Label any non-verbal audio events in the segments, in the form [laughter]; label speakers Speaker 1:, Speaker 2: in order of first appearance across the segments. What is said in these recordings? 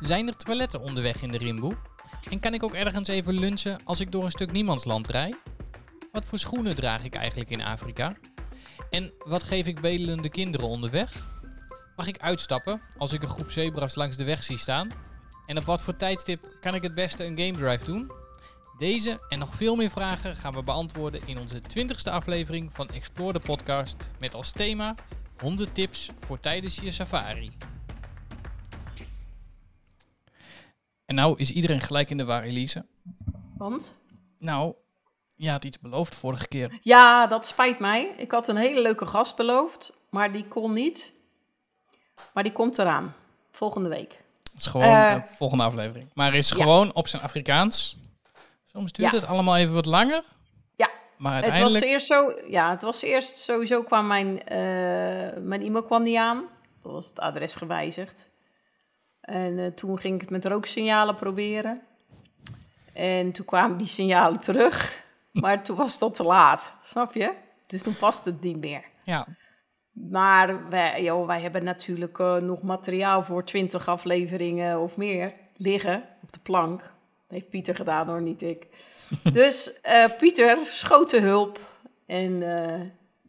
Speaker 1: Zijn er toiletten onderweg in de Rimboe? En kan ik ook ergens even lunchen als ik door een stuk niemandsland rijd? Wat voor schoenen draag ik eigenlijk in Afrika? En wat geef ik bedelende kinderen onderweg? Mag ik uitstappen als ik een groep zebras langs de weg zie staan? En op wat voor tijdstip kan ik het beste een game drive doen? Deze en nog veel meer vragen gaan we beantwoorden in onze 20ste aflevering van Explore de Podcast met als thema 100 tips voor tijdens je safari. En nou is iedereen gelijk in de war, Elise.
Speaker 2: Want?
Speaker 1: Nou, je had iets beloofd vorige keer.
Speaker 2: Ja, dat spijt mij. Ik had een hele leuke gast beloofd, maar die kon niet. Maar die komt eraan. Volgende week.
Speaker 1: Het is gewoon
Speaker 2: Eh,
Speaker 1: de volgende aflevering. Maar is
Speaker 2: ja.
Speaker 1: gewoon op zijn Afrikaans. Soms duurt
Speaker 2: Ja.
Speaker 1: het allemaal even wat langer.
Speaker 2: Ja.
Speaker 1: Maar
Speaker 2: Het was
Speaker 1: uiteindelijk...
Speaker 2: eerst zo, ja, het was eerst sowieso kwam mijn, eh, mijn e-mail kwam niet aan. Dat was het adres gewijzigd. En eh, toen ging ik het met rooksignalen proberen. En toen kwamen die signalen terug. [laughs] Maar toen was het al te laat, snap je? Dus toen paste het niet meer.
Speaker 1: Ja,
Speaker 2: Maar wij, joh, wij hebben natuurlijk eh, nog materiaal voor 20 afleveringen of meer liggen op de plank. Dat heeft Pieter gedaan hoor, niet ik. [laughs] dus eh, Pieter schoot te hulp. En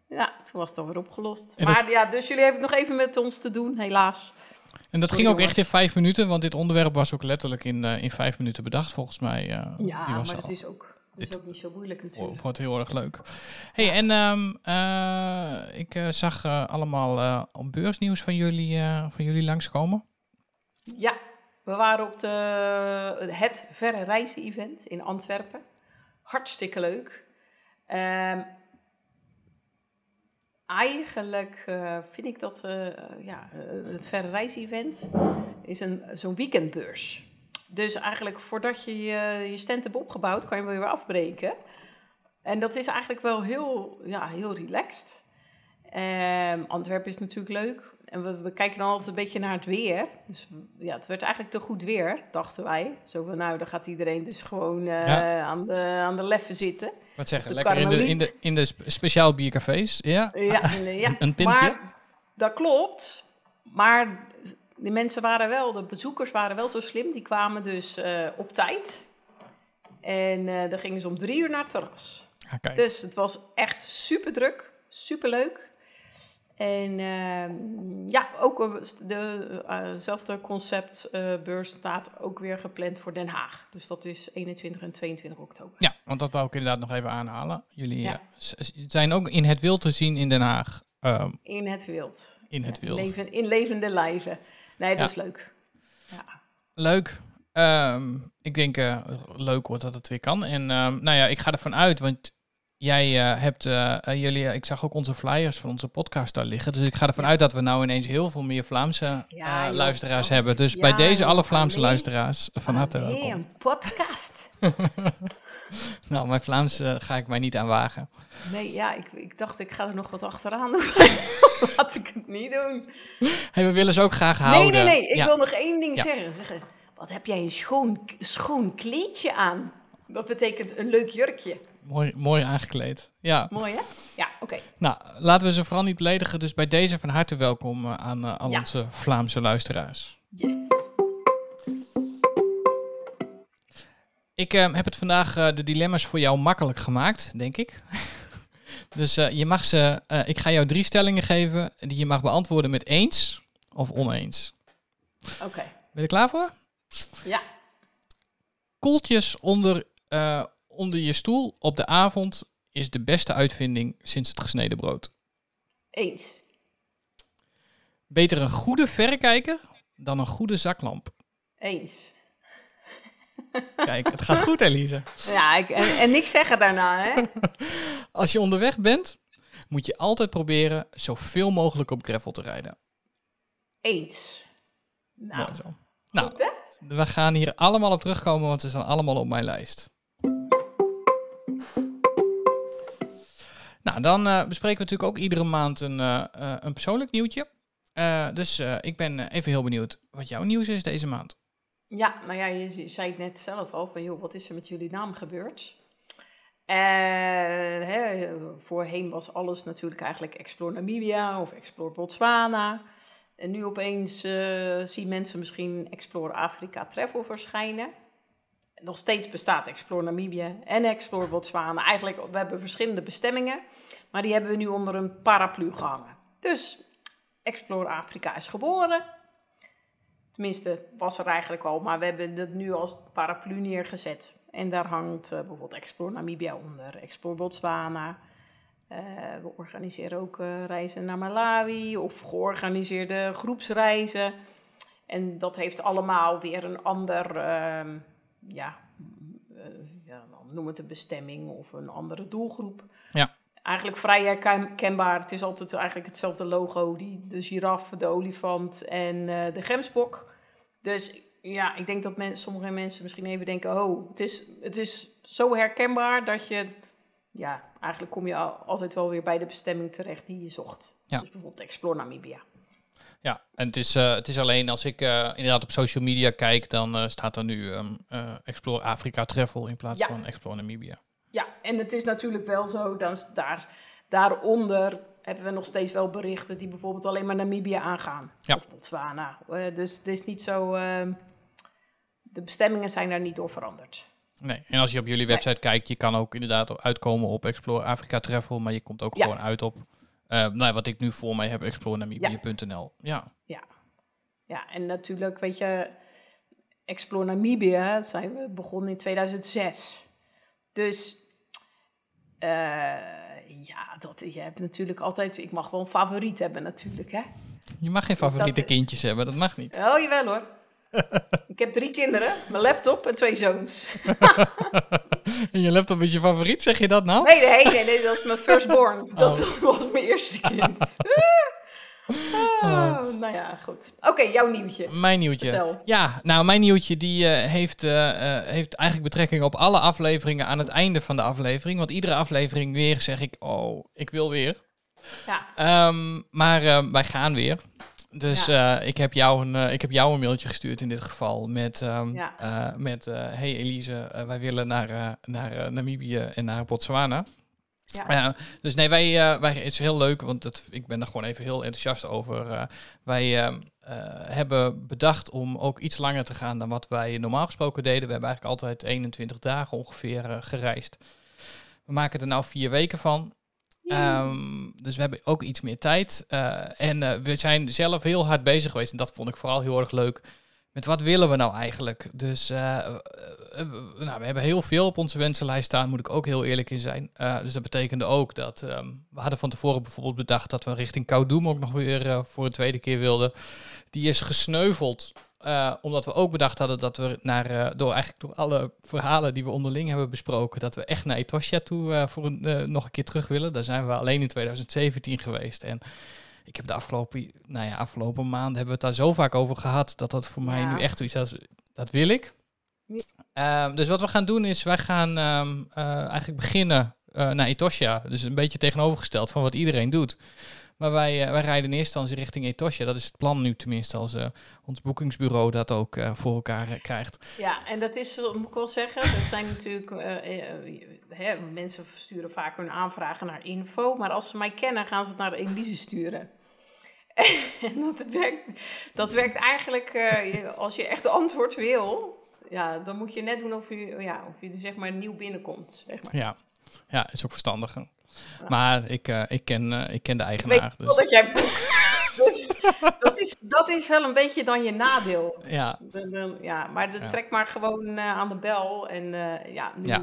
Speaker 2: ja, toen was het alweer opgelost.
Speaker 1: En dat-
Speaker 2: Maar ja, dus jullie hebben het nog even met ons te doen, helaas.
Speaker 1: En dat
Speaker 2: Sorry,
Speaker 1: ging ook echt in vijf minuten, want dit onderwerp was ook letterlijk in, eh, in vijf minuten bedacht, volgens mij. eh,
Speaker 2: Ja, maar
Speaker 1: al-
Speaker 2: dat is ook, dat is ook niet zo moeilijk
Speaker 1: Voor-
Speaker 2: natuurlijk.
Speaker 1: Wordt heel erg leuk. hey, en ehm, eh, ik zag allemaal op beursnieuws van jullie, van jullie langskomen.
Speaker 2: Ja, we waren op de, het Verre Reizen Event in Antwerpen. Hartstikke leuk. Ehm, eigenlijk eh, vind ik dat eh, ja, eh, het Verre Reizen Event is een, zo'n weekendbeurs. Dus eigenlijk voordat je je, stand hebt opgebouwd, kan je hem weer afbreken. En dat is eigenlijk wel heel, ja, heel relaxed. Ehm, Antwerpen is natuurlijk leuk. En we, we kijken dan altijd een beetje naar het weer. Dus ja, het werd eigenlijk te goed weer, dachten wij. Zo van, nou, dan gaat iedereen dus gewoon eh,
Speaker 1: Ja.
Speaker 2: aan, de, aan de leffen zitten.
Speaker 1: Wat zeggen, lekker in de, in de, in de spe- speciaal biercafés. Ja,
Speaker 2: Ja, [laughs] ja.
Speaker 1: een pintje.
Speaker 2: maar dat klopt. Maar de mensen waren wel, de bezoekers waren wel zo slim. Die kwamen dus eh, op tijd. En eh, dan gingen ze om drie uur naar het terras.
Speaker 1: Ah.
Speaker 2: Dus het was echt super druk, super leuk. En ehm, ja, ook dezelfde conceptbeurs staat ook weer gepland voor Den Haag. Dus dat is 21 en 22 oktober.
Speaker 1: Ja, want dat wou ik inderdaad nog even aanhalen. Jullie
Speaker 2: Ja.
Speaker 1: eh, zijn ook in het wild te zien in Den Haag. ehm,
Speaker 2: In het wild.
Speaker 1: in het
Speaker 2: Ja,
Speaker 1: wild.
Speaker 2: Leven, in levende lijven. Nee, dat
Speaker 1: Ja.
Speaker 2: is leuk. Ja.
Speaker 1: Leuk. Ehm, ik denk eh, leuk wordt dat het weer kan. En nou ja, ik ga ervan uit, want jij eh, hebt eh, eh, jullie, ik zag ook onze flyers van onze podcast daar liggen. Dus ik ga ervan
Speaker 2: Ja.
Speaker 1: uit dat we nou ineens heel veel meer Vlaamse
Speaker 2: Ja,
Speaker 1: luisteraars
Speaker 2: Ja,
Speaker 1: hebben. Dus bij deze alle Vlaamse luisteraars van harte
Speaker 2: Nee,
Speaker 1: welkom.
Speaker 2: een podcast. [laughs]
Speaker 1: Nou, mijn Vlaams ga ik mij niet aan wagen.
Speaker 2: Nee, ja, ik, ik dacht ik ga er nog wat achteraan doen. [laughs] Laat ik het niet doen.
Speaker 1: Hey, we willen ze ook graag
Speaker 2: Nee,
Speaker 1: houden.
Speaker 2: nee, nee. Ik
Speaker 1: Ja.
Speaker 2: wil nog één ding zeggen. zeggen. Wat heb jij een schoon, schoon kleedje aan? Dat betekent een leuk jurkje.
Speaker 1: Mooi, mooi aangekleed. Ja.
Speaker 2: Mooi, hè? Ja, oké.
Speaker 1: Nou, laten we ze vooral niet beledigen. Dus bij deze van harte welkom eh, aan eh, al
Speaker 2: Ja.
Speaker 1: onze Vlaamse luisteraars.
Speaker 2: Yes.
Speaker 1: Ik eh, heb het vandaag eh, de dilemma's voor jou makkelijk gemaakt, denk ik. [laughs] dus je mag ze, ik ga jou drie stellingen geven die je mag beantwoorden met eens of oneens.
Speaker 2: Oké.
Speaker 1: Ben je er klaar voor?
Speaker 2: Ja.
Speaker 1: Koeltjes onder, onder je stoel op de avond is de beste uitvinding sinds het gesneden brood.
Speaker 2: Eens.
Speaker 1: Beter een goede verrekijker dan een goede zaklamp.
Speaker 2: Eens.
Speaker 1: Kijk, het gaat goed, Elise. [laughs]
Speaker 2: Ja, ik, en, en niks zeggen daarna, hè? [laughs]
Speaker 1: Als je onderweg bent, moet je altijd proberen zoveel mogelijk op gravel te rijden.
Speaker 2: Eens. Nou,
Speaker 1: Mooi zo. Nou,
Speaker 2: goed, hè?
Speaker 1: we gaan hier allemaal op terugkomen, want ze staan allemaal op mijn lijst. Nou, dan eh, bespreken we natuurlijk ook iedere maand een, eh, eh, een persoonlijk nieuwtje. Dus ik ben even heel benieuwd wat jouw nieuws is deze maand.
Speaker 2: Ja, nou ja, je, zei het net zelf al, van joh, wat is er met jullie naam gebeurd? Hè, voorheen was alles natuurlijk eigenlijk Explore Namibia of Explore Botswana. En nu opeens zien mensen misschien Explore Afrika Travel verschijnen. Nog steeds bestaat Explore Namibië en Explore Botswana. Eigenlijk, we hebben verschillende bestemmingen, maar die hebben we nu onder een paraplu gehangen. Dus Explore Afrika is geboren. Tenminste, was er eigenlijk al, maar we hebben het nu als paraplu neergezet. En daar hangt uh, bijvoorbeeld Explore Namibia onder, Explore Botswana. Uh, we organiseren ook uh, reizen naar Malawi of georganiseerde groepsreizen. En dat heeft allemaal weer een ander, ehm, ja, ja, noem het een bestemming of een andere doelgroep.
Speaker 1: Ja.
Speaker 2: Eigenlijk vrij herkenbaar. Het is altijd eigenlijk hetzelfde logo. Die, de giraffe, de olifant en de gemsbok. Dus ja, ik denk dat men, sommige mensen misschien even denken: oh, het is, het is zo herkenbaar dat je, ja, eigenlijk kom je altijd wel weer bij de bestemming terecht die je zocht. Ja. Dus bijvoorbeeld Explore Namibia.
Speaker 1: Ja, en het is, uh, het is alleen als ik uh, inderdaad op social media kijk, dan uh, staat er nu um, Explore Afrika Travel in plaats van Explore Namibia.
Speaker 2: Ja, en het is natuurlijk wel zo, dan daar, daaronder hebben we nog steeds wel berichten die bijvoorbeeld alleen maar Namibia aangaan. Ja. Of Botswana. dus het is niet zo ehm, de bestemmingen zijn daar niet door veranderd.
Speaker 1: Nee, en als je op jullie website kijkt, je kan ook inderdaad uitkomen op Explore Afrika Travel, maar je komt ook gewoon uit op, uh, nou, wat ik nu voor mij heb, explorenamibia.nl. Ja.
Speaker 2: ja. Ja, en natuurlijk, weet je, Explore Namibia zijn we begonnen in 2006. Dus uh, ja, dat, je hebt natuurlijk altijd, ik mag wel een favoriet hebben natuurlijk, hè.
Speaker 1: Je mag geen dus favoriete kindjes hebben, dat mag niet.
Speaker 2: Oh, jawel hoor ik heb drie kinderen, mijn laptop en twee zoons. [laughs]
Speaker 1: en je laptop is je favoriet, zeg je dat nou?
Speaker 2: Nee, nee, nee, nee dat is mijn firstborn. Oh. Dat was mijn eerste kind. [laughs] Oh, nou ja, goed. Oké, jouw nieuwtje.
Speaker 1: Mijn nieuwtje. Ja, nou, mijn nieuwtje die uh, heeft, uh, uh, heeft eigenlijk betrekking op alle afleveringen aan het einde van de aflevering. Want iedere aflevering weer zeg ik, oh, ik wil weer. Ja. Um, maar wij gaan weer. Dus ja. uh, ik, heb jou een, uh, ik heb jou een mailtje gestuurd in dit geval met, um, ja. uh, met hey Elise, wij willen naar, naar Namibië en naar Botswana. Ja. dus nee, wij, wij, het is heel leuk, want het, ik ben er gewoon even heel enthousiast over. wij ehm, hebben bedacht om ook iets langer te gaan dan wat wij normaal gesproken deden. We hebben eigenlijk altijd 21 dagen ongeveer gereisd. We maken er nou vier weken van. Um, dus we hebben ook iets meer tijd. Uh, en uh, we zijn zelf heel hard bezig geweest. En dat vond ik vooral heel erg leuk. Met wat willen we nou eigenlijk? Dus uh, nou, we hebben heel veel op onze wensenlijst staan, moet ik ook heel eerlijk in zijn. dus dat betekende ook dat um, we hadden van tevoren bijvoorbeeld bedacht dat we richting Koudoum ook nog weer voor een tweede keer wilden. Die is gesneuveld uh, omdat we ook bedacht hadden dat we naar, uh, door eigenlijk door alle verhalen die we onderling hebben besproken, dat we echt naar Etosha toe uh, voor een, nog een keer terug willen. Daar zijn we alleen in 2017 geweest. En ik heb de afgelopen, nou ja, afgelopen maanden hebben we het daar zo vaak over gehad, dat dat voor mij nu echt zoiets is. Dat wil ik. Ja. dus wat we gaan doen is, wij gaan um, eigenlijk beginnen naar Etosha. Dus een beetje tegenovergesteld van wat iedereen doet. Maar wij, uh, wij rijden in eerste instantie richting Etosha. Dat is het plan nu tenminste, als uh, ons boekingsbureau dat ook uh, voor elkaar krijgt.
Speaker 2: Ja, en dat is, moet ik wel zeggen, er zijn natuurlijk, hè, mensen sturen vaak hun aanvragen naar info, maar als ze mij kennen, gaan ze het naar Elise sturen. [laughs] en dat werkt, dat werkt eigenlijk, als je echt antwoord wil, ja, dan moet je net doen of je, ja, of je er zeg maar nieuw binnenkomt. Zeg maar.
Speaker 1: Ja, ja, is ook verstandiger. Maar ik, uh, ik, ken, uh, ik ken de eigenaar.
Speaker 2: Ik dus. dat jij boekt. [laughs] dus dat is, dat is wel een beetje dan je nadeel.
Speaker 1: Ja.
Speaker 2: De, de, ja maar de, ja. trek maar gewoon uh, aan de bel. En ja, nu...
Speaker 1: ja.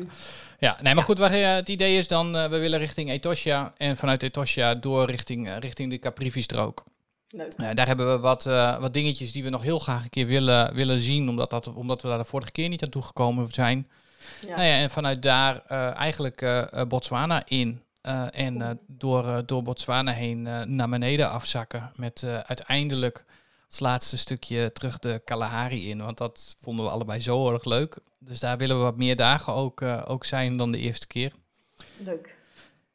Speaker 1: Ja, nee, maar goed, waar, het idee is dan, we willen richting Etosha. En vanuit Etosha door richting, richting de Caprivi-strook.
Speaker 2: Leuk.
Speaker 1: daar hebben we wat, wat dingetjes die we nog heel graag een keer willen, willen zien. Omdat, dat, omdat we daar de vorige keer niet aan toegekomen zijn. Ja. Nou ja, en vanuit daar eigenlijk Botswana in. Uh, en uh, door, uh, door Botswana heen naar beneden afzakken. Met uiteindelijk als laatste stukje terug de Kalahari in. Want dat vonden we allebei zo erg leuk. Dus daar willen we wat meer dagen ook, ook zijn dan de eerste keer.
Speaker 2: Leuk.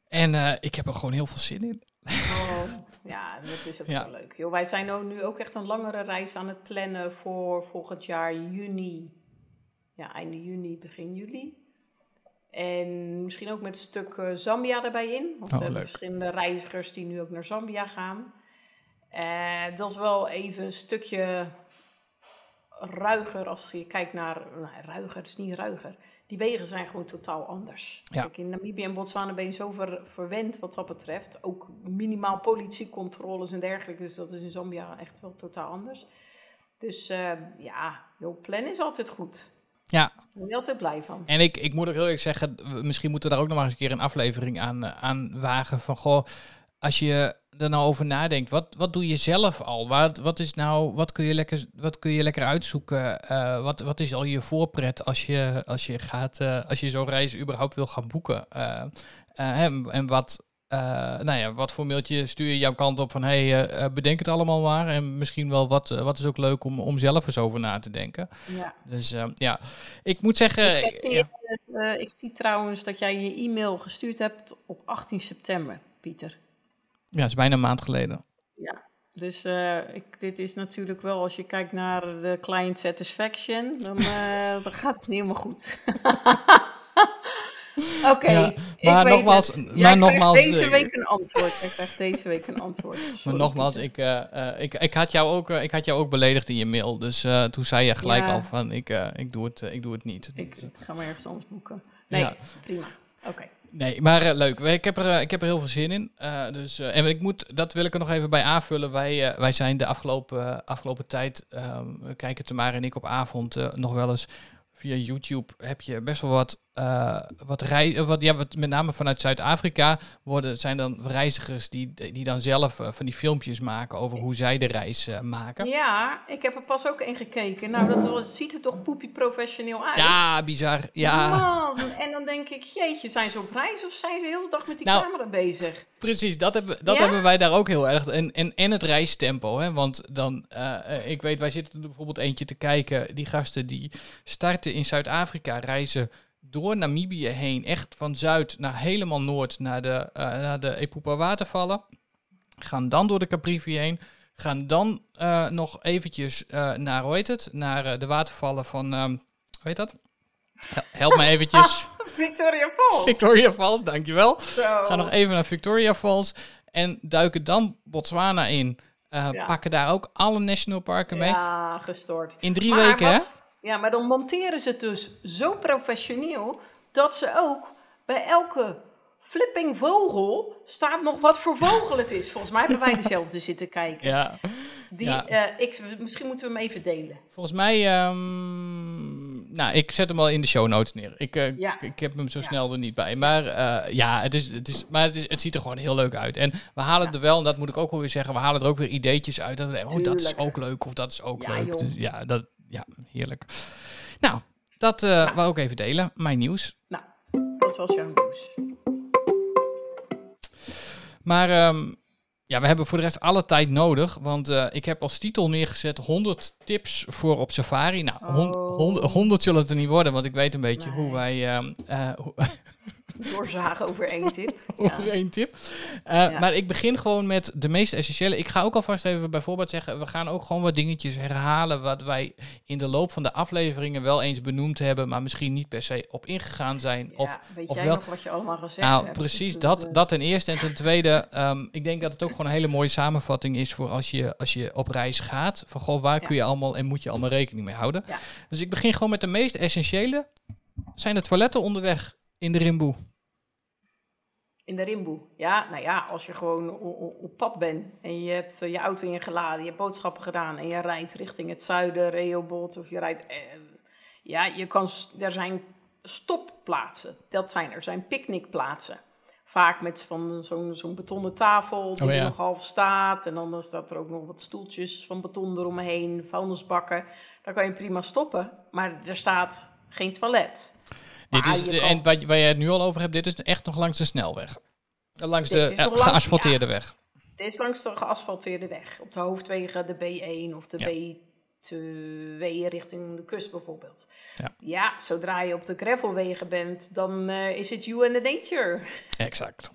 Speaker 1: En ik heb er gewoon heel veel zin in.
Speaker 2: Oh, [laughs] ja, dat is ook ja. zo leuk. Wij zijn nu ook echt een langere reis aan het plannen voor volgend jaar juni. Ja, einde juni, begin juli. En misschien ook met een stuk uh, Zambia erbij in. Want oh, we hebben verschillende reizigers die nu ook naar Zambia gaan. Uh, dat is wel even een stukje ruiger als je kijkt naar... Nou, ruiger, het is niet ruiger. Die wegen zijn gewoon totaal anders.
Speaker 1: Ja.
Speaker 2: Kijk, in Namibië en Botswana ben je zo ver, verwend wat dat betreft. Ook minimaal politiecontroles en dergelijke. Dus dat is in Zambia echt wel totaal anders. Dus uh, ja, jouw plan is altijd goed.
Speaker 1: Ja.
Speaker 2: Daar ben altijd blij van.
Speaker 1: En ik, ik moet ook heel eerlijk zeggen, misschien moeten we daar ook nog maar eens een keer een aflevering aan, aan wagen. Van goh, als je er nou over nadenkt, wat, wat doe je zelf al? Wat, wat, is nou, wat, kun je lekker, wat kun je lekker uitzoeken? Uh, wat, wat is al je voorpret als je, als je, gaat, uh, als je zo'n reis überhaupt wil gaan boeken? Uh, en, en wat, nou ja, wat voor mailtje stuur je jouw kant op van hey, bedenk het allemaal maar. En misschien wel wat, wat is ook leuk om, om zelf eens over na te denken.
Speaker 2: Ja.
Speaker 1: Dus ja, ik moet zeggen.
Speaker 2: Ik, ja. het, ik zie trouwens dat jij je e-mail gestuurd hebt op 18 september, Pieter.
Speaker 1: Ja, het is bijna een maand geleden.
Speaker 2: Ja, dus uh, ik, dit is natuurlijk wel, als je kijkt naar de client satisfaction, dan, uh, [laughs] dan gaat het niet helemaal goed. [laughs] [laughs] Oké, okay,
Speaker 1: ja, maar nogmaals,
Speaker 2: het.
Speaker 1: maar nogmaals,
Speaker 2: deze week een antwoord. Ik krijg deze week een antwoord. Sorry,
Speaker 1: maar nogmaals, ik, uh, ik, ik, had jou ook, ik had jou ook beledigd in je mail. Dus toen zei je gelijk
Speaker 2: Ja.
Speaker 1: al van, ik, ik, doe, het, ik doe het niet.
Speaker 2: Ik, ik ga maar ergens anders boeken. Nee,
Speaker 1: Ja.
Speaker 2: prima. Oké.
Speaker 1: Nee, maar eh, leuk. Ik heb, er, eh, ik heb er heel veel zin in. Eh, dus, eh, en ik moet, dat wil ik er nog even bij aanvullen. Wij, eh, wij zijn de afgelopen, afgelopen tijd, ehm, we kijken Tamara en ik op avond eh, nog wel eens via YouTube. Heb je best wel wat, eh, wat, rei eh, wat, ja, wat met name vanuit Zuid-Afrika worden, zijn dan reizigers die, die dan zelf eh, van die filmpjes maken over hoe zij de reis maken.
Speaker 2: Ja, ik heb er pas ook in gekeken. Nou, dat was, ziet er toch poepie professioneel uit.
Speaker 1: Ja, bizar. Ja,
Speaker 2: Man, en dan denk ik, jeetje, zijn ze op reis of zijn ze de hele dag met die
Speaker 1: Nou,
Speaker 2: camera bezig?
Speaker 1: Precies, dat, hebben, dat
Speaker 2: Ja?
Speaker 1: hebben wij daar ook heel erg. En, en, en het reistempo. Hè? Want dan, ik weet, wij zitten er bijvoorbeeld eentje te kijken. Die gasten die starten in Zuid-Afrika, reizen door Namibië heen. Echt van zuid naar helemaal noord naar de, eh, naar de Epupa watervallen. Gaan dan door de Caprivi heen. Gaan dan eh, nog eventjes eh, naar, hoe heet het? Naar de watervallen van, ehm hoe heet dat? Hel- Help me eventjes. [laughs]
Speaker 2: Victoria Falls.
Speaker 1: Victoria Falls, dankjewel.
Speaker 2: Zo.
Speaker 1: Gaan nog even naar Victoria Falls en duiken dan Botswana in.
Speaker 2: Ja.
Speaker 1: Pakken daar ook alle nationalparken mee.
Speaker 2: Ja, gestoord.
Speaker 1: In drie
Speaker 2: Maar
Speaker 1: weken, hè?
Speaker 2: Ja, maar dan monteren ze het dus zo professioneel dat ze ook bij elke flipping vogel staat nog wat voor vogel het is. Volgens mij hebben wij dezelfde [laughs] zitten kijken.
Speaker 1: Ja,
Speaker 2: Die,
Speaker 1: Ja.
Speaker 2: eh, ik, misschien moeten we hem even delen.
Speaker 1: volgens mij... ehm, nou, ik zet hem wel in de show notes neer. Ik, eh,
Speaker 2: Ja.
Speaker 1: ik heb hem zo
Speaker 2: Ja.
Speaker 1: snel er niet bij. Maar eh, ja, het, is, het, is, maar het, is, het ziet er gewoon heel leuk uit. En we halen er wel, en dat moet ik ook wel weer zeggen, we halen er ook weer ideetjes uit. Dat we oh, dat is ook leuk of dat is ook leuk. Dus ja, dat, ja, heerlijk. Nou, dat eh wou ik ook even delen. Mijn nieuws.
Speaker 2: Nou, dat was jouw nieuws.
Speaker 1: Maar ehm, ja, we hebben voor de rest alle tijd nodig. Want eh, ik heb als titel neergezet 100 tips voor op safari. Nou, hon-
Speaker 2: Oh.
Speaker 1: hond- 100 zullen het er niet worden. Want ik weet een beetje
Speaker 2: Nee.
Speaker 1: hoe wij ehm, eh, hoe- [laughs]
Speaker 2: Doorzagen over één tip. [laughs]
Speaker 1: over
Speaker 2: Ja.
Speaker 1: één tip. Eh,
Speaker 2: Ja.
Speaker 1: Maar ik begin gewoon met de meest essentiële. Ik ga ook alvast even bijvoorbeeld zeggen. We gaan ook gewoon wat dingetjes herhalen. Wat wij in de loop van de afleveringen wel eens benoemd hebben. Maar misschien niet per se op ingegaan zijn.
Speaker 2: Ja,
Speaker 1: Of
Speaker 2: weet
Speaker 1: of
Speaker 2: jij
Speaker 1: wel-
Speaker 2: nog wat je allemaal gezegd
Speaker 1: Nou,
Speaker 2: hebt?
Speaker 1: precies
Speaker 2: eh,
Speaker 1: dat, dat ten eerste. En ten tweede, ehm, ik denk dat het ook gewoon een hele mooie samenvatting is voor als je, als je op reis gaat. Van goh, waar kun je allemaal en moet je allemaal rekening mee houden.
Speaker 2: Ja.
Speaker 1: Dus ik begin gewoon met de meest essentiële. Zijn de toiletten onderweg in de Rimboe?
Speaker 2: In de rimboe. Ja, nou ja, als je gewoon op pad bent en je hebt eh, je auto ingeladen, je hebt boodschappen gedaan en je rijdt richting het zuiden, Rehoboth, of je rijdt... eh, ja, je kan, er zijn stopplaatsen. Dat zijn er. zijn picknickplaatsen. Vaak met van zo'n zo'n betonnen tafel die
Speaker 1: Oh, ja.
Speaker 2: nog half staat. En dan staat er ook nog wat stoeltjes van beton eromheen, vuilnisbakken. Daar kan je prima stoppen. Maar er staat geen toilet.
Speaker 1: Dit is,
Speaker 2: kan-
Speaker 1: en wat, waar je het nu al over hebt, dit is echt nog langs de snelweg. Langs
Speaker 2: Dit
Speaker 1: de eh,
Speaker 2: langs-
Speaker 1: geasfalteerde weg.
Speaker 2: Het is langs de geasfalteerde weg. Op de hoofdwegen, de B1 of de
Speaker 1: Ja.
Speaker 2: B2 richting de kust bijvoorbeeld.
Speaker 1: Ja.
Speaker 2: Ja, zodra je op de gravelwegen bent, dan eh, is het you and the nature.
Speaker 1: Exact.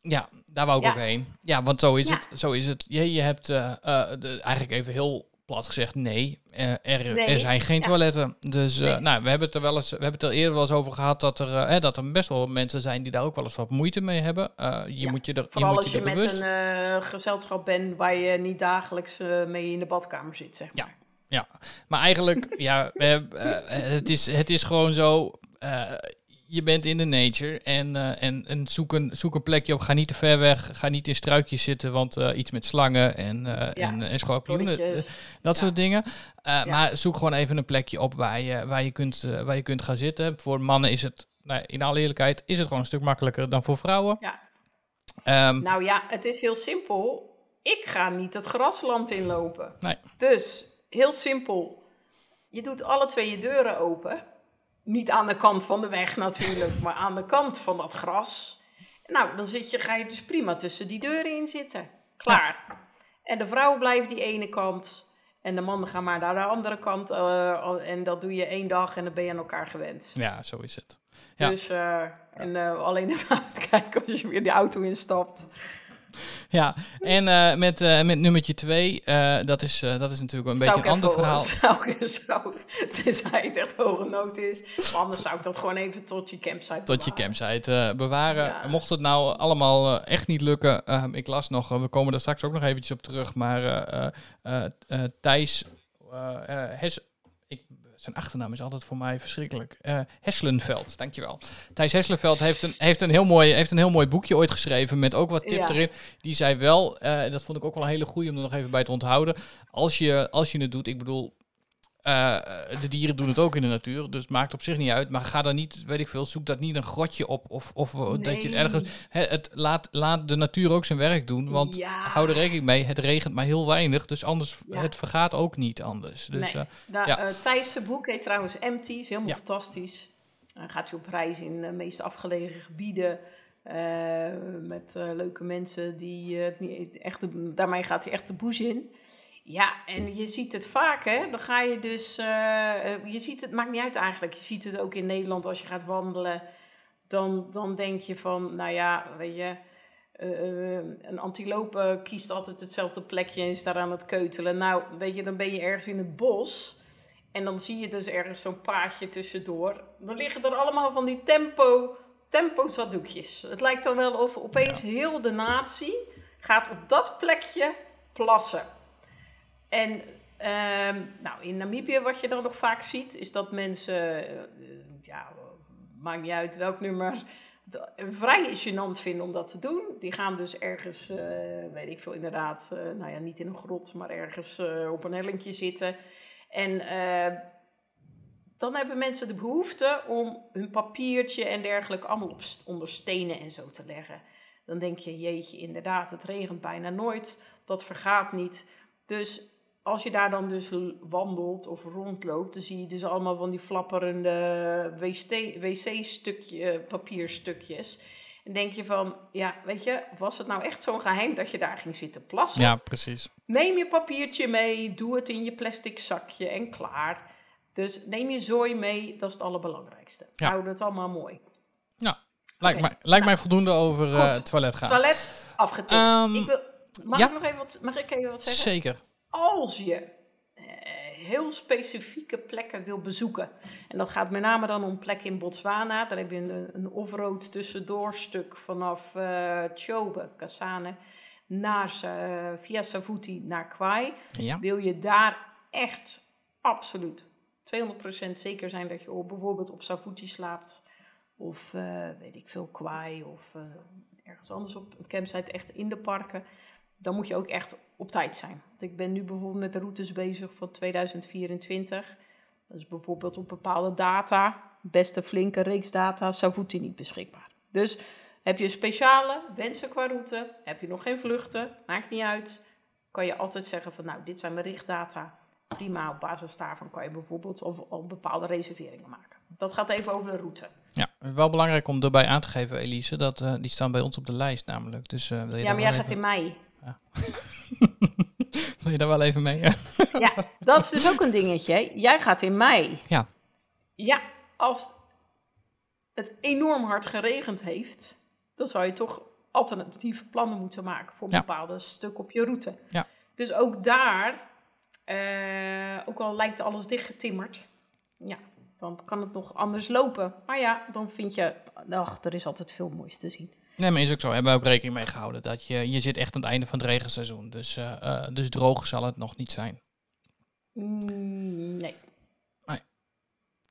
Speaker 1: Ja, daar wou ik
Speaker 2: Ja.
Speaker 1: ook heen. Ja, want zo is
Speaker 2: Ja.
Speaker 1: het. Zo is het. Je, je hebt eh, de, eigenlijk even heel plat gezegd, nee, eh, er,
Speaker 2: Nee,
Speaker 1: er zijn geen
Speaker 2: ja.
Speaker 1: toiletten. Dus eh, nou, we hebben het er wel eens, we hebben het er eerder wel eens over gehad dat er, eh, dat er best wel mensen zijn die daar ook wel eens wat moeite mee hebben. Je
Speaker 2: Ja,
Speaker 1: moet je er, je
Speaker 2: Vooral
Speaker 1: moet
Speaker 2: als
Speaker 1: je
Speaker 2: je met
Speaker 1: bewust.
Speaker 2: een gezelschap bent waar je niet dagelijks mee in de badkamer zit, zeg
Speaker 1: Ja.
Speaker 2: maar.
Speaker 1: Ja, maar eigenlijk, ja, het, is, het is gewoon zo. Je bent in de nature en, eh, en, en zoek, een, zoek een plekje op. Ga niet te ver weg. Ga niet in struikjes zitten, want eh, iets met slangen en,
Speaker 2: Ja,
Speaker 1: en, en schorpioenen. Dat
Speaker 2: Ja.
Speaker 1: soort dingen.
Speaker 2: Ja.
Speaker 1: Maar zoek gewoon even een plekje op waar je, waar je, kunt, waar je kunt gaan zitten. Voor mannen is het, nou, in alle eerlijkheid, is het gewoon een stuk makkelijker dan voor vrouwen.
Speaker 2: Ja.
Speaker 1: Ehm,
Speaker 2: Nou ja, het is heel simpel. Ik ga niet het grasland inlopen.
Speaker 1: Nee.
Speaker 2: Dus, heel simpel. Je doet alle twee je deuren open. Niet aan de kant van de weg natuurlijk, maar aan de kant van dat gras. Nou, dan zit je, ga je dus prima tussen die deuren in zitten. Klaar. En de vrouwen blijven die ene kant. En de mannen gaan maar naar de andere kant. eh, en dat doe je één dag en dan ben je aan elkaar gewend.
Speaker 1: ja, zo is het. Ja.
Speaker 2: Dus, eh, en eh, alleen even [laughs] uitkijken als je weer die auto instapt.
Speaker 1: Ja, en eh, met, eh, met nummertje twee, eh, dat, is, dat is natuurlijk een beetje een ander
Speaker 2: even-
Speaker 1: verhaal. [laughs]
Speaker 2: Zou ik, zou, tenzij het echt hoge nood is. Maar anders zou ik dat gewoon even tot je campsite
Speaker 1: Tot je
Speaker 2: bewaren.
Speaker 1: campsite eh, bewaren.
Speaker 2: Ja.
Speaker 1: Mocht het nou allemaal echt niet lukken, ehm, ik las nog, we komen er straks ook nog eventjes op terug, maar Thijs eh, Hes, zijn achternaam is altijd voor mij verschrikkelijk. Eh Heslenveld, dankjewel. Thijs Heslenveld heeft een, heeft, een heel mooi, heeft een heel mooi boekje ooit geschreven met ook wat tips
Speaker 2: Ja.
Speaker 1: erin. Die zei wel, eh, dat vond ik ook wel een hele goeie om er nog even bij te onthouden. Als je, als je het doet, ik bedoel, eh, de dieren doen het ook in de natuur, dus maakt op zich niet uit. Maar ga dan niet, weet ik veel, zoek dat niet een grotje op. Of, of eh, dat je ergens. Het, laat, laat de natuur ook zijn werk doen. Want
Speaker 2: Ja.
Speaker 1: hou er rekening mee, het regent maar heel weinig. Dus anders,
Speaker 2: Ja.
Speaker 1: het vergaat ook niet anders. Dus,
Speaker 2: Nee.
Speaker 1: eh, ja.
Speaker 2: eh, Thijs' boek heet trouwens Empty. Is helemaal fantastisch. Dan gaat hij op reis in de meest afgelegen gebieden. eh, met eh, leuke mensen die eh, het niet echt de- daarmee gaat hij echt de bush in. Ja, en je ziet het vaak, hè? Dan ga je dus. eh, eh, je ziet het, maakt niet uit eigenlijk. Je ziet het ook in Nederland als je gaat wandelen. Dan, dan denk je van, nou ja, weet je. eh, een antilope kiest altijd hetzelfde plekje en is daar aan het keutelen. Nou, weet je, dan ben je ergens in het bos. En dan zie je dus ergens zo'n paadje tussendoor. Dan liggen er allemaal van die tempo, tempo zaddoekjes. Het lijkt dan wel of opeens heel de natie gaat op dat plekje plassen. En ehm, nou, in Namibië, wat je dan nog vaak ziet, is dat mensen, eh, ja, maakt niet uit welk nummer, het vrij gênant vinden om dat te doen. Die gaan dus ergens, eh, weet ik veel, inderdaad, eh, nou ja, niet in een grot, maar ergens op een hellingje zitten. En dan hebben mensen de behoefte om hun papiertje en dergelijke allemaal op, onder stenen en zo te leggen. Dan denk je, jeetje, inderdaad, het regent bijna nooit, dat vergaat niet. Dus als je daar dan dus wandelt of rondloopt, dan zie je dus allemaal van die flapperende wc-stukje, papierstukjes. En denk je van, ja, weet je, was het nou echt zo'n geheim dat je daar ging zitten plassen?
Speaker 1: ja, precies.
Speaker 2: Neem je papiertje mee, doe het in je plastic zakje en klaar. Dus neem je zooi mee, dat is het allerbelangrijkste.
Speaker 1: Ja.
Speaker 2: Houd het allemaal mooi.
Speaker 1: Lijkt,
Speaker 2: Oké,
Speaker 1: mij, lijkt mij voldoende over eh, het toilet gaan.
Speaker 2: Toilet afgetikt.
Speaker 1: Ehm,
Speaker 2: ik wil, mag
Speaker 1: ja.
Speaker 2: ik nog even wat, mag ik even wat zeggen?
Speaker 1: Zeker.
Speaker 2: Als je eh, heel specifieke plekken wil bezoeken, en dat gaat met name dan om plekken in Botswana, daar heb je een, een off-road tussendoorstuk vanaf eh Chobe, Kasane, naar, Sa- via Savuti naar Kwai.
Speaker 1: Ja.
Speaker 2: Wil je daar echt absoluut 200% zeker zijn dat je op, bijvoorbeeld op Savuti slaapt, of eh, weet ik veel, Kwai, of eh, ergens anders op een campsite, echt in de parken, dan moet je ook echt op tijd zijn. Want ik ben nu bijvoorbeeld met de routes bezig van 2024. Dat is bijvoorbeeld op bepaalde data, best een flinke reeks data, Savuti niet beschikbaar. Dus heb je speciale wensen qua route, heb je nog geen vluchten, maakt niet uit. Kan je altijd zeggen van nou, dit zijn mijn richtdata. Prima, op basis daarvan kan je bijvoorbeeld al, al bepaalde reserveringen maken. Dat gaat even over de route.
Speaker 1: Ja, wel belangrijk om erbij aan te geven, Elise, dat eh, die staan bij ons op de lijst namelijk. Dus eh, wil, je
Speaker 2: Ja, maar jij gaat in
Speaker 1: even,
Speaker 2: mei. [laughs]
Speaker 1: wil je daar wel even mee?
Speaker 2: Ja, [laughs] dat is dus ook een dingetje. Jij gaat in mei.
Speaker 1: Ja.
Speaker 2: Ja, als het enorm hard geregend heeft, dan zou je toch alternatieve plannen moeten maken voor
Speaker 1: Ja.
Speaker 2: bepaalde stukken op je route.
Speaker 1: Ja.
Speaker 2: Dus ook daar Eh, ook al lijkt alles dichtgetimmerd. Ja, dan kan het nog anders lopen. Maar ja, dan vind je, ach, er is altijd veel moois te zien.
Speaker 1: Nee, maar is ook zo. Hebben we ook rekening mee gehouden. Dat je, je zit echt aan het einde van het regenseizoen. Dus, eh, dus droog zal het nog niet zijn.
Speaker 2: Mm, nee.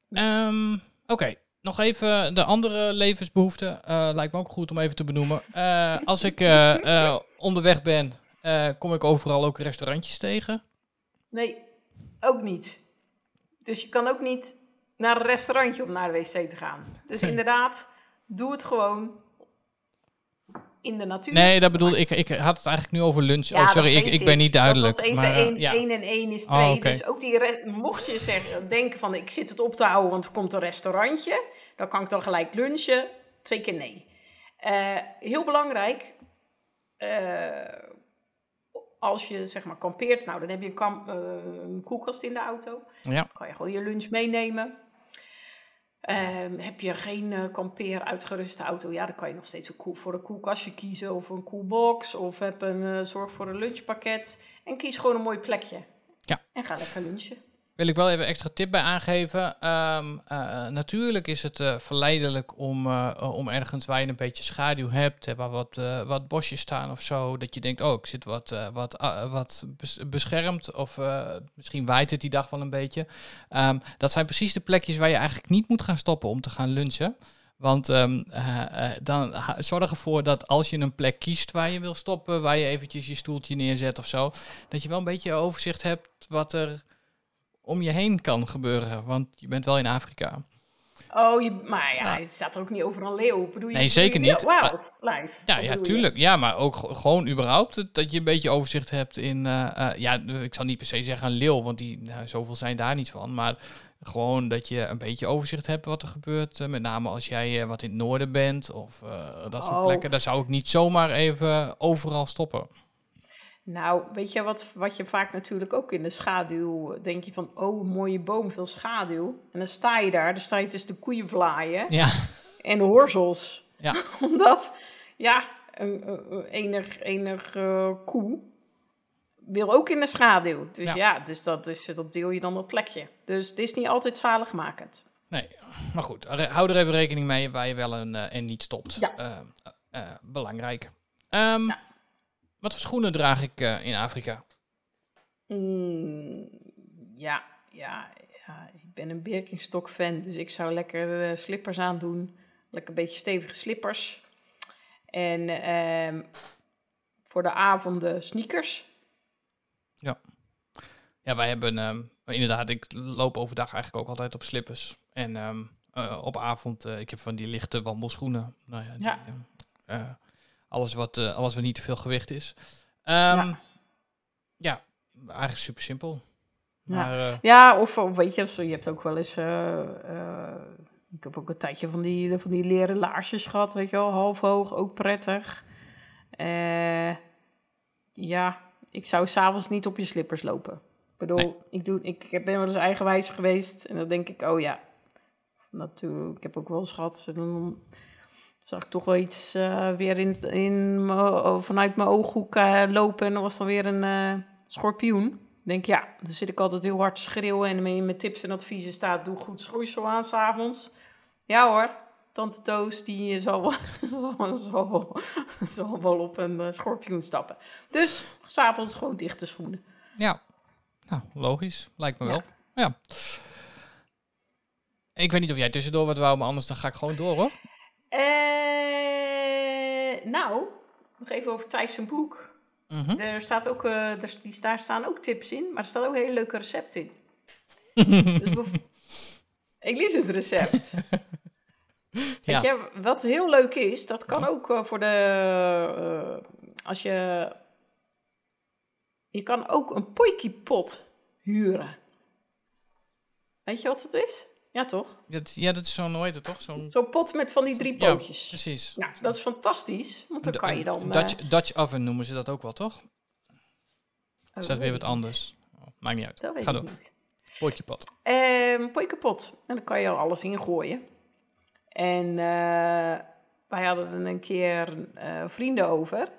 Speaker 1: Ehm, Oké, nog even de andere levensbehoeften. Eh, lijkt me ook goed om even te benoemen. Als ik onderweg ben, kom ik overal ook restaurantjes tegen.
Speaker 2: Nee, ook niet. Dus je kan ook niet naar een restaurantje om naar de wc te gaan. Dus inderdaad, doe het gewoon in de natuur.
Speaker 1: Nee, dat bedoel ik. Ik had het eigenlijk nu over lunch.
Speaker 2: Ja,
Speaker 1: oh, sorry, ik, ik ben niet duidelijk.
Speaker 2: Dat was even
Speaker 1: maar,
Speaker 2: 1
Speaker 1: ja.
Speaker 2: en 1 is
Speaker 1: Oh,
Speaker 2: 2.
Speaker 1: oké.
Speaker 2: Dus ook die, mocht je zeggen, denken van ik zit het op te houden, want er komt een restaurantje. Dan kan ik dan gelijk lunchen. Twee keer nee. Eh, heel belangrijk, eh, als je zeg maar kampeert, nou dan heb je een, kam- eh, een koelkast in de auto.
Speaker 1: Ja.
Speaker 2: Dan kan je gewoon je lunch meenemen. Ehm, heb je geen eh, kampeer uitgeruste auto, ja, dan kan je nog steeds een koel, voor een koelkastje kiezen of een koelbox of heb een eh, zorg voor een lunchpakket en kies gewoon een mooi plekje.
Speaker 1: Ja.
Speaker 2: En ga lekker lunchen.
Speaker 1: Wil ik wel even extra tip bij aangeven. Ehm, eh, natuurlijk is het eh, verleidelijk om, eh, om ergens waar je een beetje schaduw hebt, waar wat, wat bosjes staan of zo, dat je denkt, oh, ik zit wat, wat, ah, wat bes- beschermd of misschien waait het die dag wel een beetje. Ehm, dat zijn precies de plekjes waar je eigenlijk niet moet gaan stoppen om te gaan lunchen. Want ehm, eh, eh, dan zorg ervoor dat als je een plek kiest waar je wil stoppen, waar je eventjes je stoeltje neerzet of zo, dat je wel een beetje overzicht hebt wat er om je heen kan gebeuren. Want je bent wel in Afrika.
Speaker 2: Oh, je, maar ja,
Speaker 1: Ja.
Speaker 2: het staat er ook niet over een leeuw. Bedoel je,
Speaker 1: Nee, zeker niet.
Speaker 2: Wildlife.
Speaker 1: Ja,
Speaker 2: Wat
Speaker 1: ja,
Speaker 2: je?
Speaker 1: tuurlijk. Ja, maar ook gewoon überhaupt het- dat je een beetje overzicht hebt in... eh, eh, ja, ik zal niet per se zeggen een leeuw, want die, nou, zoveel zijn daar niet van. Maar gewoon dat je een beetje overzicht hebt wat er gebeurt. eh, met name als jij wat in het noorden bent of dat soort
Speaker 2: Oh.
Speaker 1: plekken. Daar zou ik niet zomaar even overal stoppen.
Speaker 2: Nou, weet je wat, wat je vaak natuurlijk ook in de schaduw denk je van, oh, een mooie boom, veel schaduw. En dan sta je daar, dan sta je tussen de koeienvlaaien
Speaker 1: Ja,
Speaker 2: en de horzels.
Speaker 1: Ja. [laughs]
Speaker 2: Omdat, ja, een, een- enig, enig eh, koe wil ook in de schaduw. Dus
Speaker 1: Ja.
Speaker 2: ja, dus dat, is, dat deel je dan dat plekje. Dus het is niet altijd zaligmakend.
Speaker 1: nee. Maar goed, hou er even rekening mee waar je wel en, eh, en niet stopt.
Speaker 2: Ja.
Speaker 1: Eh, eh, belangrijk. Ehm,
Speaker 2: Ja.
Speaker 1: Wat voor schoenen draag ik eh, in Afrika?
Speaker 2: Mm, ja, ja, ja, ik ben een Birkenstock-fan, dus ik zou lekker eh, slippers aandoen. Lekker een beetje stevige slippers. En ehm, voor de avonden sneakers.
Speaker 1: Ja, wij hebben ehm, inderdaad, ik loop overdag eigenlijk ook altijd op slippers. En ehm, eh, op avond, ik heb van die lichte wandelschoenen. Nou ja, die,
Speaker 2: Ja.
Speaker 1: Alles, wat, eh, alles wat niet te veel gewicht is. Ehm, ja.
Speaker 2: Ja.
Speaker 1: eigenlijk super simpel.
Speaker 2: Ja.
Speaker 1: Maar eh,
Speaker 2: Ja, of, of weet je, zo, je hebt ook wel eens... eh, ik heb ook een tijdje van die, van die leren laarsjes gehad, weet je wel. Half hoog, ook prettig. Ja, ik zou s'avonds niet op je slippers lopen. Ik bedoel,
Speaker 1: Nee.
Speaker 2: ik, doe, ik ben wel eens eigenwijs geweest. En dan denk ik, oh ja. Natuurlijk, ik heb ook wel eens gehad. Dan zag ik toch wel iets eh, weer in, in mijn- vanuit mijn ooghoek eh, lopen. En dan was dan weer een eh, schorpioen. Ik denk, ja, dan zit ik altijd heel hard te schreeuwen. En in mijn tips en adviezen staat, doe goed schoeisel aan s'avonds. Ja hoor, tante Toos, die zal wel, [laughs] zal wel, zal wel op een schorpioen stappen. Dus, s'avonds gewoon dichte schoenen.
Speaker 1: ja, nou, logisch. Lijkt me
Speaker 2: Ja.
Speaker 1: wel. Ja. Ik weet niet of jij tussendoor wat wou, maar anders dan ga ik gewoon door hoor.
Speaker 2: Eh, nou, nog even over Thijs zijn boek.
Speaker 1: Mhm.
Speaker 2: Er staat ook, eh, er, die, daar staan ook tips in, maar er staan ook hele leuke recepten in. [laughs] Dus ik lees het recept. [laughs]
Speaker 1: Ja.
Speaker 2: Weet je, wat heel leuk is, dat kan ook eh, voor de... eh, als je... Je kan ook een pot huren. Weet je wat het is? Ja, toch?
Speaker 1: Dat, ja, dat is zo'n, hoe heet het toch? Zo'n...
Speaker 2: Zo'n pot met van die drie
Speaker 1: Ja,
Speaker 2: pootjes.
Speaker 1: precies.
Speaker 2: Nou, dat is fantastisch, want dan kan je dan... eh,
Speaker 1: Dutch, Dutch oven noemen ze dat ook wel, toch?
Speaker 2: oh,
Speaker 1: Is dat weer
Speaker 2: weet
Speaker 1: wat
Speaker 2: ik
Speaker 1: anders? Oh, maakt niet uit.
Speaker 2: Dat weet
Speaker 1: Ga
Speaker 2: ik
Speaker 1: door.
Speaker 2: niet.
Speaker 1: Potje pot.
Speaker 2: Ehm pot. En dan kan je alles ingooien. En eh, wij hadden er een keer eh, vrienden over.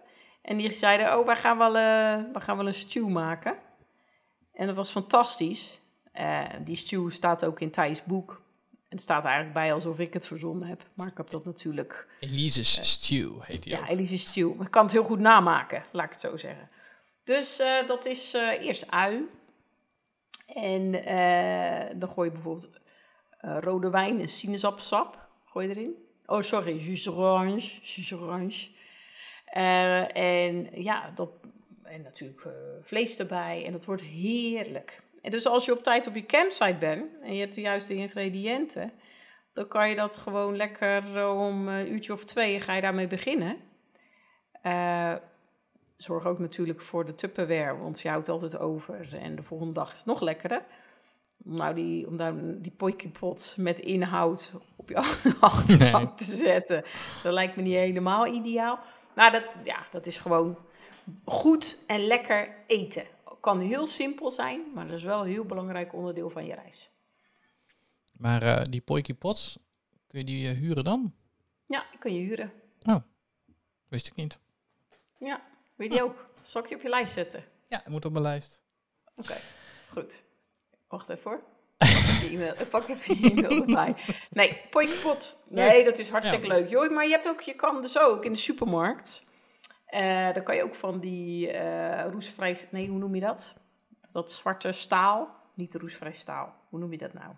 Speaker 2: En die zeiden, oh, wij gaan wel, eh, we gaan wel een stew maken. En dat was fantastisch. Eh, die stew staat ook in Thijs boek. Het staat eigenlijk bij alsof ik het verzonnen heb. Maar ik heb dat natuurlijk...
Speaker 1: Elise's Stew heet die
Speaker 2: Ja,
Speaker 1: ook.
Speaker 2: Elise stew. Ik kan het heel goed namaken, laat ik het zo zeggen. Dus eh, dat is eh, eerst ui. En eh, dan gooi je bijvoorbeeld eh, rode wijn en sinaasappelsap. Gooi je erin. Oh, sorry, jus orange. Jus orange. Eh, en ja, dat, en natuurlijk eh, vlees erbij. En dat wordt heerlijk. Dus als je op tijd op je campsite bent en je hebt de juiste ingrediënten, dan kan je dat gewoon lekker eh, om een uurtje of twee ga je daarmee beginnen. Eh, zorg ook natuurlijk voor de Tupperware, want je houdt altijd over en de volgende dag is het nog lekkerder. Om nou die, om daar die pot met inhoud op je [laughs] achterbank te zetten, dat lijkt me niet helemaal ideaal. Maar dat, ja, dat is gewoon goed en lekker eten. Kan heel simpel zijn, maar dat is wel een heel belangrijk onderdeel van je reis.
Speaker 1: Maar eh, die Poiky Pots, kun je die eh, huren dan?
Speaker 2: Ja, kun je huren.
Speaker 1: Wist ik niet.
Speaker 2: Ja, weet je ook. Zal ik die op je lijst zetten?
Speaker 1: Ja, het moet op mijn lijst.
Speaker 2: Oké, goed. Wacht even hoor. Je e-mail, pak even je e-mail erbij. Nee, pot. Nee, dat is hartstikke
Speaker 1: Ja.
Speaker 2: leuk. Joh, maar je, hebt ook, je kan dus ook in de supermarkt. Eh dan kan je ook van die eh roestvrij... Nee, hoe noem je dat? Dat zwarte staal. Niet roestvrij staal. Hoe noem je dat nou?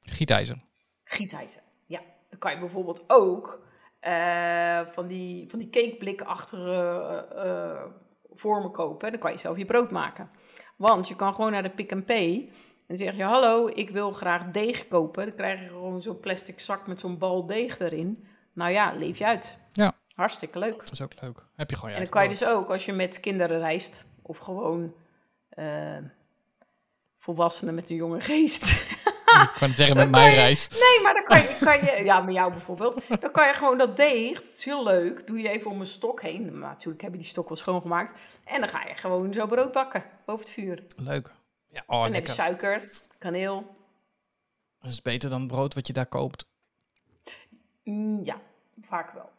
Speaker 1: Gietijzer.
Speaker 2: Gietijzer. Ja, dan kan je bijvoorbeeld ook eh, van die, van die cakeblikachtige vormen kopen. Dan kan je zelf je brood maken. Want je kan gewoon naar de Pick n Pay en zeg je: Hallo, ik wil graag deeg kopen. Dan krijg je gewoon zo'n plastic zak met zo'n bal deeg erin. Nou ja, leef je uit.
Speaker 1: Ja.
Speaker 2: Hartstikke leuk.
Speaker 1: Dat is ook leuk. Heb je gewoon je
Speaker 2: En dan kan je dus ook, als je met kinderen reist, of gewoon eh, volwassenen met een jonge geest. [laughs]
Speaker 1: Ik kan het zeggen met mijn reis.
Speaker 2: Nee, maar dan kan je, kan je, ja, met jou bijvoorbeeld, dan kan je gewoon dat deeg, dat is heel leuk, doe je even om een stok heen. Maar natuurlijk heb je die stok wel schoongemaakt. En dan ga je gewoon zo brood bakken, boven het vuur.
Speaker 1: Leuk. Ja, oh,
Speaker 2: en dan heb je
Speaker 1: lekker.
Speaker 2: suiker, kaneel.
Speaker 1: Dat is beter dan brood wat je daar koopt.
Speaker 2: Mm, ja, vaak wel.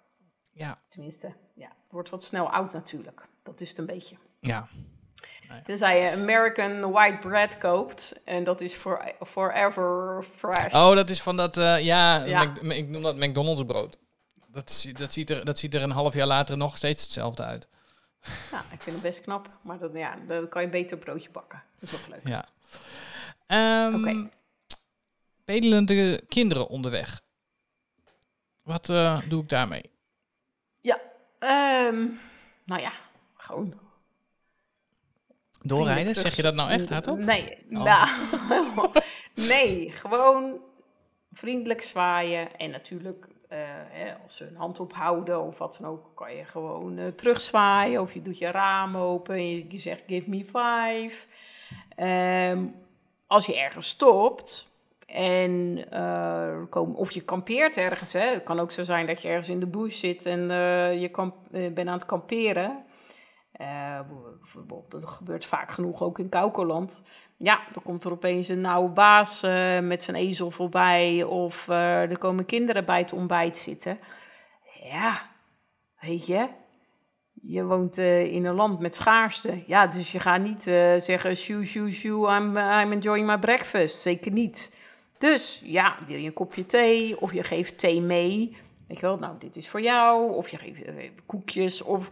Speaker 1: Ja.
Speaker 2: Tenminste, ja, het wordt wat snel oud natuurlijk. Dat is het een beetje.
Speaker 1: Ja.
Speaker 2: Tenzij je American white bread koopt en dat is for, forever fresh.
Speaker 1: Oh, dat is van dat, eh, ja,
Speaker 2: Ja.
Speaker 1: Mac- ik noem dat McDonald's brood. Dat, dat, ziet er, dat ziet er een half jaar later nog steeds hetzelfde uit.
Speaker 2: Ja, ik vind het best knap, maar dat, ja, dan kan je beter broodje bakken. Dat is ook leuk.
Speaker 1: Ja. Ehm
Speaker 2: Oké.
Speaker 1: Bedelende kinderen onderweg. Wat eh, doe ik daarmee?
Speaker 2: Ehm, nou ja, gewoon
Speaker 1: Doorrijden? Zeg je dat nou echt hardop?
Speaker 2: Nee,
Speaker 1: Oh.
Speaker 2: nou, [laughs] nee, gewoon vriendelijk zwaaien. En natuurlijk, eh, hè, als ze een hand ophouden of wat dan ook, kan je gewoon eh, terugzwaaien. Of je doet je raam open en je, je zegt give me five. Ehm, als je ergens stopt en eh, of je kampeert ergens, hè. het kan ook zo zijn dat je ergens in de bush zit en eh, je eh, bent aan het kamperen. Dat gebeurt vaak genoeg ook in Kaukoland. Ja, dan komt er opeens een oude baas met zijn ezel voorbij. Of er komen kinderen bij het ontbijt zitten. Ja, weet je. Je woont in een land met schaarste. Ja, dus je gaat niet zeggen... Shoo, shoo, shoo, I'm, I'm enjoying my breakfast. Zeker niet. Dus ja, wil je een kopje thee? Of je geeft thee mee. Weet je wel, nou, dit is voor jou. Of je geeft eh, koekjes. Of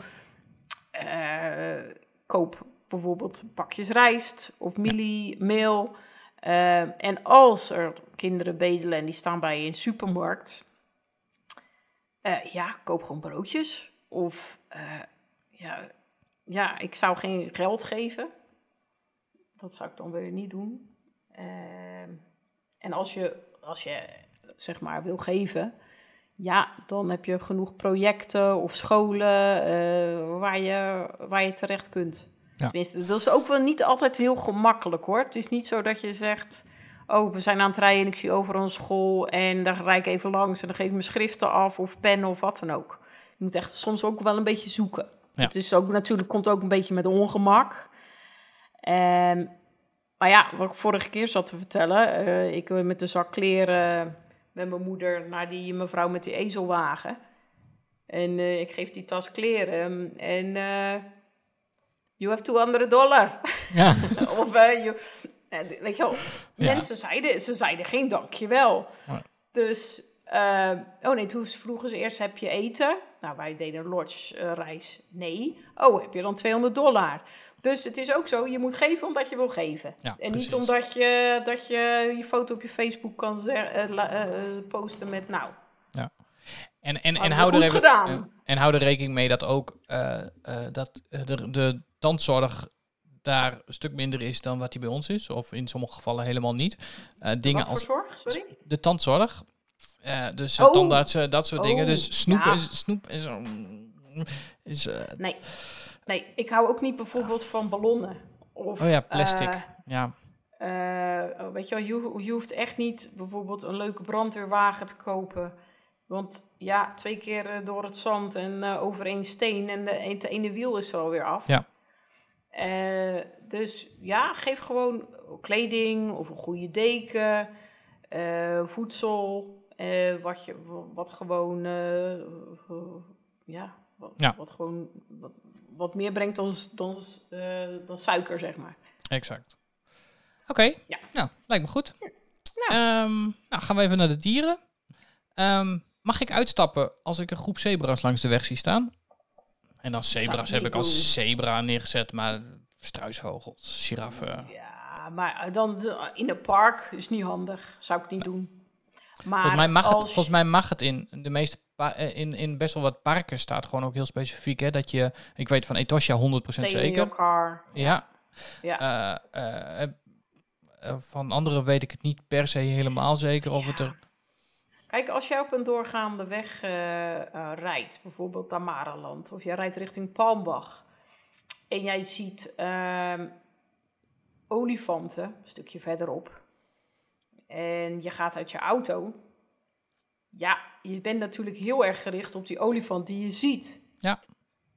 Speaker 2: eh, koop bijvoorbeeld pakjes rijst of mieli, meel. Eh, en als er kinderen bedelen en die staan bij je in de supermarkt, ja, koop gewoon broodjes. Of ja, ja, ik zou geen geld geven. Dat zou ik dan weer niet doen. Ehm, en als je, als je zeg maar wil geven, ja, dan heb je genoeg projecten of scholen eh, waar, je, waar je terecht kunt.
Speaker 1: Ja.
Speaker 2: Tenminste, dat is ook wel niet altijd heel gemakkelijk hoor. Het is niet zo dat je zegt, oh, we zijn aan het rijden en ik zie over een school en daar rijd ik even langs en dan geef ik mijn schriften af of pennen of wat dan ook. Je moet echt soms ook wel een beetje zoeken.
Speaker 1: Ja.
Speaker 2: Het is ook natuurlijk komt ook een beetje met ongemak. Ehm, maar ja, wat ik vorige keer zat te vertellen, eh, ik eh, met de zak kleren met mijn moeder naar die mevrouw met die ezelwagen. En eh, ik geef die tas kleren en eh, you have 200 dollar.
Speaker 1: Ja, [laughs]
Speaker 2: of, you, eh, weet je wel,
Speaker 1: Ja.
Speaker 2: mensen zeiden, ze zeiden geen dankjewel.
Speaker 1: Ja.
Speaker 2: Dus, oh nee, toen vroegen ze eerst, heb je eten? Nou, wij deden lodge eh, reis. Nee. Oh, heb je dan 200 dollar? Dus het is ook zo, je moet geven omdat je wil geven.
Speaker 1: Ja,
Speaker 2: en
Speaker 1: precies.
Speaker 2: niet omdat je, dat je je foto op je Facebook kan eh, eh, eh, posten met, nou,
Speaker 1: en, en, en,
Speaker 2: we
Speaker 1: hou er even, en, en hou er rekening mee dat ook dat de, de tandzorg daar een stuk minder is dan wat die bij ons is. Of in sommige gevallen helemaal niet. Dingen
Speaker 2: wat voor
Speaker 1: als
Speaker 2: zorg, sorry?
Speaker 1: de tandzorg. dus
Speaker 2: Oh.
Speaker 1: tandartsen, dat soort dingen.
Speaker 2: Oh,
Speaker 1: Dus snoep
Speaker 2: ja.
Speaker 1: is... Snoep is, is eh,
Speaker 2: Nee. Nee, ik hou ook niet bijvoorbeeld van ballonnen. Of,
Speaker 1: oh ja, plastic.
Speaker 2: eh,
Speaker 1: ja,
Speaker 2: Eh, weet je wel, je, je hoeft echt niet bijvoorbeeld een leuke brandweerwagen te kopen. Want ja, twee keer eh, door het zand en eh, over één steen en de, het ene wiel is er alweer af.
Speaker 1: Ja.
Speaker 2: Dus ja, geef gewoon kleding of een goede deken, voedsel, wat, je, wat gewoon, ja, wat,
Speaker 1: Ja.
Speaker 2: wat gewoon wat, wat meer brengt dan, dan, eh, dan suiker, zeg maar.
Speaker 1: exact. Oké,
Speaker 2: Ja.
Speaker 1: nou, lijkt me goed.
Speaker 2: Nou.
Speaker 1: Ehm, nou, gaan we even naar de dieren. Ehm, mag ik uitstappen als ik een groep zebra's langs de weg zie staan? En dan zebra's heb ik als zebra neergezet, maar struisvogels, giraffen.
Speaker 2: Ja, maar dan de- in het park is niet handig. Zou ik niet doen. Maar
Speaker 1: Volgens mij, mag het, volgens mij mag het in de meeste eh, in, in best wel wat parken staat gewoon ook heel specifiek hè, dat je ik weet van Etosha 100%
Speaker 2: stay
Speaker 1: zeker.
Speaker 2: car.
Speaker 1: Ja.
Speaker 2: Ja.
Speaker 1: Eh, eh, eh, eh, van anderen weet ik het niet per se helemaal zeker of het er.
Speaker 2: Kijk, als jij op een doorgaande weg eh, eh, rijdt, bijvoorbeeld Tamaraland, of jij rijdt richting Palmbach, en jij ziet ehm, olifanten, een stukje verderop, en je gaat uit je auto, ja, je bent natuurlijk heel erg gericht op die olifant die je ziet.
Speaker 1: Ja.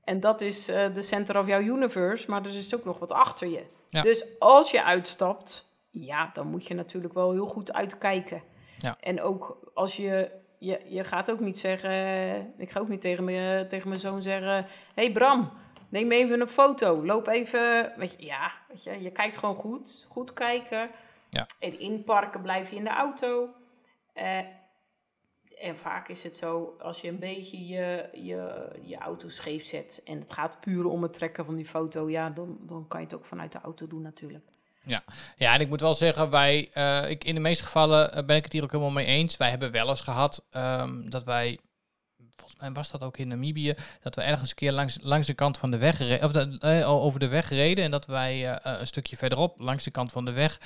Speaker 2: En dat is eh, de center of jouw universe, maar er is ook nog wat achter je.
Speaker 1: Ja.
Speaker 2: Dus als je uitstapt, ja, dan moet je natuurlijk wel heel goed uitkijken.
Speaker 1: Ja.
Speaker 2: En ook als je, je, je gaat ook niet zeggen, eh, ik ga ook niet tegen, me, tegen mijn zoon zeggen, hey Bram, neem even een foto, loop even, weet je, ja, weet je, je kijkt gewoon goed, goed kijken.
Speaker 1: Ja.
Speaker 2: En in parken blijf je in de auto. Eh, en vaak is het zo, als je een beetje je, je, je auto scheef zet en het gaat puur om het trekken van die foto, ja, dan, dan kan je het ook vanuit de auto doen natuurlijk.
Speaker 1: Ja, en ik moet wel zeggen, wij, eh, ik, in de meeste gevallen eh, ben ik het hier ook helemaal mee eens. Wij hebben wel eens gehad ehm, dat wij, volgens mij was dat ook in Namibië, dat we ergens een keer langs, langs de kant van de weg of de, eh, over de weg reden en dat wij een stukje verderop, langs de kant van de weg,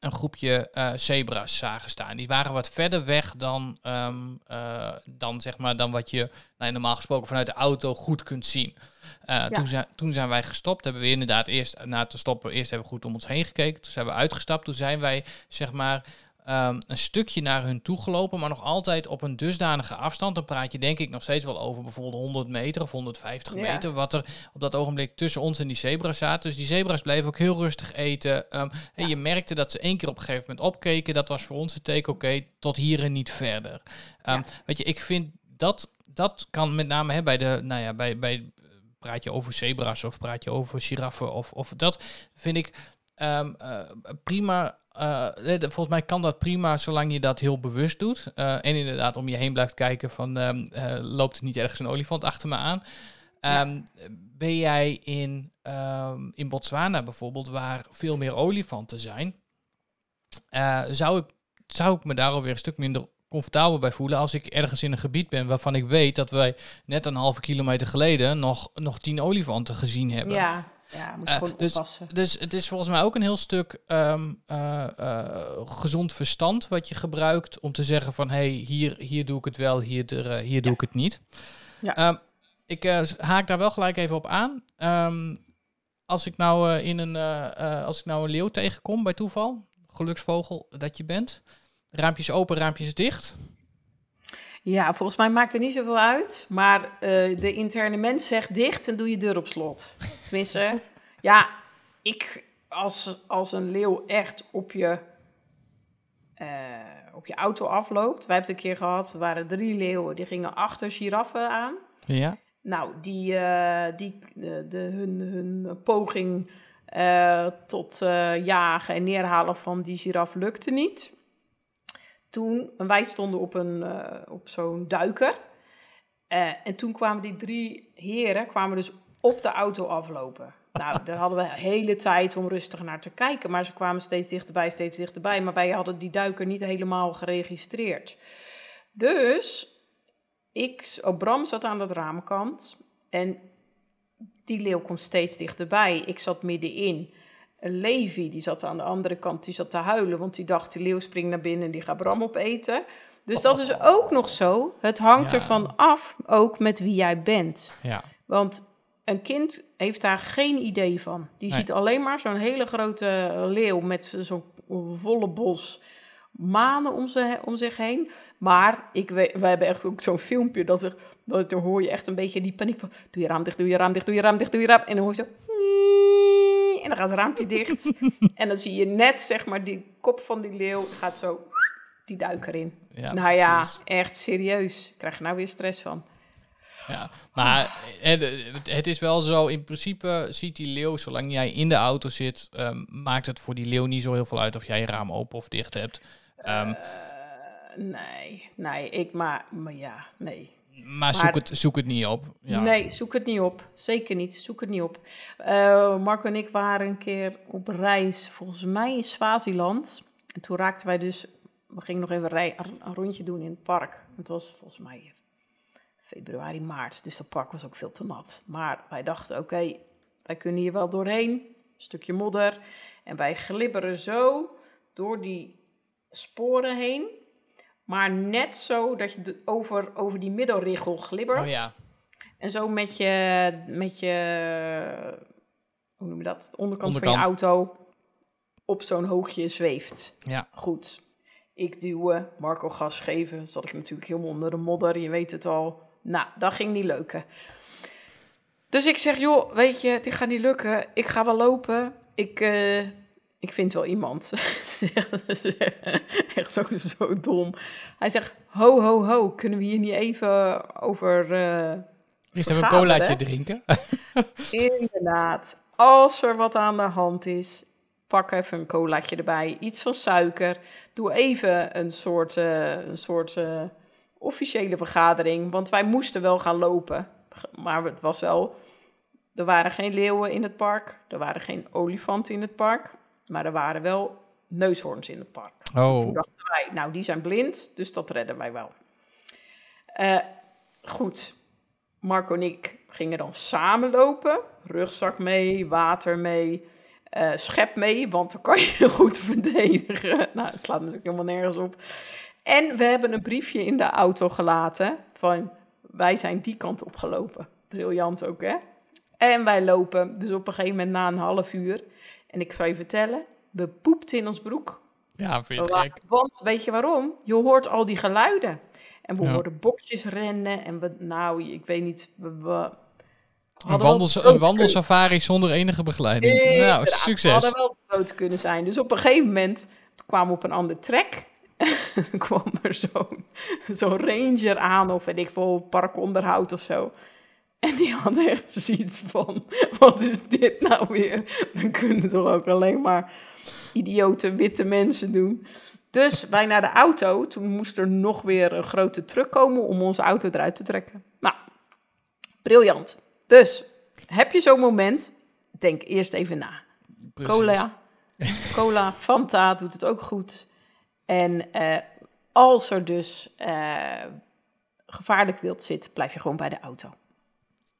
Speaker 1: een groepje eh, zebra's zagen staan. Die waren wat verder weg dan, ehm, eh, dan, zeg maar, dan wat je nou, normaal gesproken vanuit de auto goed kunt zien. Eh, toen, zijn, toen zijn wij gestopt. Hebben we inderdaad eerst na te stoppen, eerst hebben we goed om ons heen gekeken. Toen zijn we uitgestapt. Toen zijn wij zeg maar ehm, een stukje naar hun toe gelopen, maar nog altijd op een dusdanige afstand. Dan praat je denk ik nog steeds wel over bijvoorbeeld 100 meter of 150
Speaker 2: Ja.
Speaker 1: meter, wat er op dat ogenblik tussen ons en die zebra's zaten. Dus die zebra's bleven ook heel rustig eten. Ehm, en
Speaker 2: Ja.
Speaker 1: je merkte dat ze één keer op een gegeven moment opkeken. Dat was voor ons het teken, oké, tot hier en niet verder. Ehm,
Speaker 2: Ja.
Speaker 1: Weet je, ik vind dat, dat kan met name hè, bij de, nou ja, bij, bij praat je over zebra's of praat je over giraffen of, of dat vind ik eh, prima. Eh, volgens mij kan dat prima zolang je dat heel bewust doet. Eh, en inderdaad om je heen blijft kijken van ehm, eh, loopt er niet ergens een olifant achter me aan.
Speaker 2: Ja.
Speaker 1: Ehm, Ben jij in, ehm, in Botswana bijvoorbeeld, waar veel meer olifanten zijn, zou, ik, zou ik me daar alweer een stuk minder comfortabel bij voelen als ik ergens in een gebied ben waarvan ik weet dat wij net een halve kilometer geleden nog, nog tien olifanten gezien hebben.
Speaker 2: Ja, ja moet je
Speaker 1: Eh,
Speaker 2: gewoon
Speaker 1: dus-
Speaker 2: oppassen.
Speaker 1: Dus het is volgens mij ook een heel stuk ehm, eh, eh, gezond verstand wat je gebruikt om te zeggen van hé, hey, hier, hier doe ik het wel, hier, hier doe ik het niet.
Speaker 2: Ja.
Speaker 1: Ehm, ik haak daar wel gelijk even op aan. Ehm, als ik nou in een als ik nou een leeuw tegenkom bij toeval, geluksvogel dat je bent, raampjes open, raampjes dicht.
Speaker 2: Ja, volgens mij maakt het niet zoveel uit. Maar eh, de interne mens zegt dicht en doe je deur op slot. Tenminste, [laughs] ja, ik als, als een leeuw echt op je, eh, op je auto afloopt. Wij hebben het een keer gehad, er waren drie leeuwen, die gingen achter giraffen aan.
Speaker 1: Ja.
Speaker 2: Nou, die, eh, die, de, de, hun, hun poging tot jagen en neerhalen van die giraf lukte niet. Toen, wij stonden op, een, op zo'n duiker. en toen kwamen die drie heren kwamen dus op de auto aflopen. [laughs] Nou, daar hadden we hele tijd om rustig naar te kijken. Maar ze kwamen steeds dichterbij, steeds dichterbij. Maar wij hadden die duiker niet helemaal geregistreerd. Dus ik, oh, Bram zat aan de raamkant. En die leeuw komt steeds dichterbij. Ik zat middenin. Levi, die zat aan de andere kant, die zat te huilen. Want die dacht, die leeuw springt naar binnen en die gaat Bram opeten. Dus dat is ook nog zo. Het hangt ervan af, ook met wie jij bent.
Speaker 1: Ja.
Speaker 2: Want een kind heeft daar geen idee van. Die ziet alleen maar zo'n hele grote leeuw met zo'n volle bos manen om, ze, om zich heen. Maar ik we hebben echt ook zo'n filmpje dat, er, dat dan hoor je echt een beetje die paniek van... Doe je raam dicht, doe je raam dicht, doe je raam dicht, doe je raam... En dan hoor je zo... Dan gaat het raampje dicht. [laughs] en dan zie je net, zeg maar, die kop van die leeuw gaat zo die duiker in. Ja, nou ja, echt serieus. Ik krijg er nou weer stress van.
Speaker 1: Ja, maar het, het, is wel zo, in principe ziet die leeuw, zolang jij in de auto zit, um, maakt het voor die leeuw niet zo heel veel uit of jij je raam open of dicht hebt. Um,
Speaker 2: nee, nee, ik maar, maar ja, nee.
Speaker 1: Maar, zoek, het, zoek het niet op. Ja.
Speaker 2: Nee, zoek het niet op. Zeker niet. Zoek het niet op. Uh, Marco en ik waren een keer op reis, volgens mij in Swaziland. En toen raakten wij dus, we gingen nog even een rondje doen in het park. Het was volgens mij februari, maart. Dus dat park was ook veel te nat. Maar wij dachten, oké, wij kunnen hier wel doorheen. Een stukje modder. En wij glibberen zo door die sporen heen. Maar net zo dat je over, over die middelriggel glibbert.
Speaker 1: Oh ja.
Speaker 2: En zo met je, met je hoe noem je dat? De onderkant, van je auto op zo'n hoogje zweeft.
Speaker 1: Ja.
Speaker 2: Goed. Ik duwen, Marco gas geven. Zat ik natuurlijk helemaal onder de modder, je weet het al. Nou, dat ging niet lukken. Dus ik zeg, joh, weet je, dit gaat niet lukken. Ik ga wel lopen. Ik, uh, ik vind wel iemand. [laughs] Echt zo, zo dom. Hij zegt, ho, ho, ho, kunnen we hier niet even over uh,
Speaker 1: Eerst even een colaatje drinken. [laughs]
Speaker 2: Inderdaad. Als er wat aan de hand is, pak even een colaatje erbij. Iets van suiker. Doe even een soort, uh, een soort officiële vergadering, want wij moesten wel gaan lopen. Maar het was wel, er waren geen leeuwen in het park, er waren geen olifanten in het park, maar er waren wel neushoorns in het park.
Speaker 1: Oh.
Speaker 2: Toen dachten wij, nou die zijn blind, dus dat redden wij wel. Uh, goed, Marco en ik gingen dan samen lopen, rugzak mee, water mee, uh, schep mee, want dan kan je [laughs] goed verdedigen. [laughs] Nou, dat slaat natuurlijk helemaal nergens op. En we hebben een briefje in de auto gelaten van wij zijn die kant op gelopen. Briljant ook, hè? En wij lopen dus op een gegeven moment na een half uur. En ik zal je vertellen, we poepten in ons broek.
Speaker 1: Ja, vind je gek?
Speaker 2: Want weet je waarom? Je hoort al die geluiden. En we hoorden bokjes rennen. En we, nou, ik weet niet, we, we
Speaker 1: een, wandels, een wandelsafari zonder enige begeleiding. nou, succes. We
Speaker 2: hadden wel dood kunnen zijn. Dus op een gegeven moment kwamen we op een ander trek. [laughs] kwam er zo'n zo ranger aan, of weet ik veel, parkonderhoud of zo. En die hadden echt zoiets van, wat is dit nou weer? We kunnen toch ook alleen maar idiote witte mensen doen. Dus wij naar de auto, toen moest er nog weer een grote truck komen om onze auto eruit te trekken. Nou, briljant. Dus, heb je zo'n moment, denk eerst even na. Cola, cola, Fanta doet het ook goed. En uh, als er dus uh, gevaarlijk wild zit, blijf je gewoon bij de auto.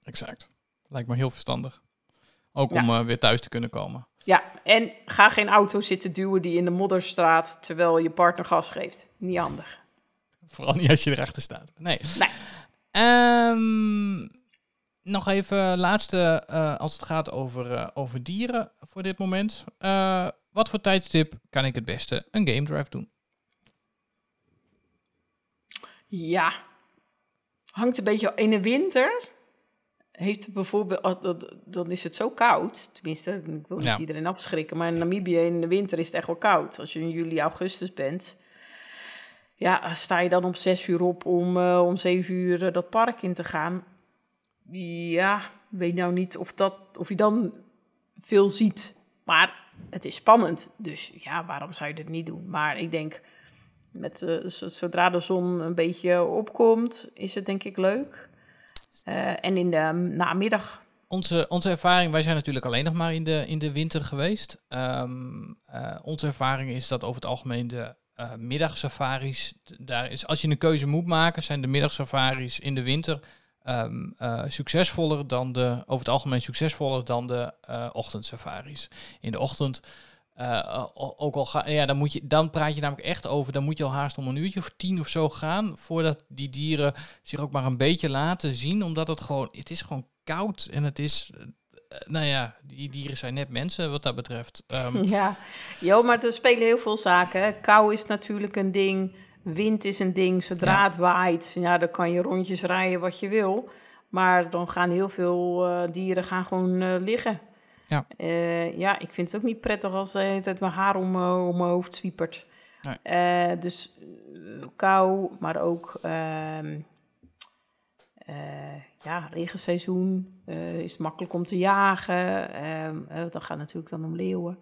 Speaker 1: Exact. Lijkt me heel verstandig. Ook om uh, weer thuis te kunnen komen.
Speaker 2: Ja, en ga geen auto zitten duwen die in de modder staat terwijl je partner gas geeft. Niet handig.
Speaker 1: Vooral niet als je erachter staat. Nee.
Speaker 2: nee.
Speaker 1: Um, nog even laatste, uh, als het gaat over, uh, over dieren voor dit moment. Wat voor tijdstip kan ik het beste een game drive doen?
Speaker 2: Ja, hangt een beetje in de winter. Heeft bijvoorbeeld, oh, dan is het zo koud. Tenminste, ik wil niet iedereen afschrikken, maar in Namibië in de winter is het echt wel koud. Als je in juli, augustus bent, ja, sta je dan om zes uur op om uh, om zeven uur uh, dat park in te gaan. ja, weet nou niet of, dat, of je dan veel ziet. Maar het is spannend. Dus ja, waarom zou je dit niet doen? Maar ik denk, met, uh, zodra de zon een beetje opkomt, is het denk ik leuk. Uh, en in de namiddag.
Speaker 1: Onze, onze ervaring, wij zijn natuurlijk alleen nog maar in de, in de winter geweest. Um, uh, onze ervaring is dat over het algemeen de uh, middagsafaris, daar is, als je een keuze moet maken, zijn de middagsafaris in de winter uh, succesvoller dan de, over het algemeen succesvoller dan de ochtendsafaris. In de ochtend, uh, ook al ga, ja, dan, moet je, dan praat je namelijk echt over, dan moet je al haast om een uurtje of tien of zo gaan, voordat die dieren zich ook maar een beetje laten zien, omdat het gewoon, het is gewoon koud en het is, nou ja, die dieren zijn net mensen wat dat betreft.
Speaker 2: Um, [laughs] ja, jo, maar er spelen heel veel zaken. Kou is natuurlijk een ding. Wind is een ding, zodra ja. het waait, ja, dan kan je rondjes rijden wat je wil. Maar dan gaan heel veel uh, dieren gaan gewoon uh, liggen. Ja. Uh, ja, ik vind het ook niet prettig als de hele tijd mijn haar om, om mijn hoofd zwiepert. Nee. dus kou, maar ook ehm, ja, regenseizoen. is het makkelijk om te jagen. Ehm, dat gaat natuurlijk dan om leeuwen.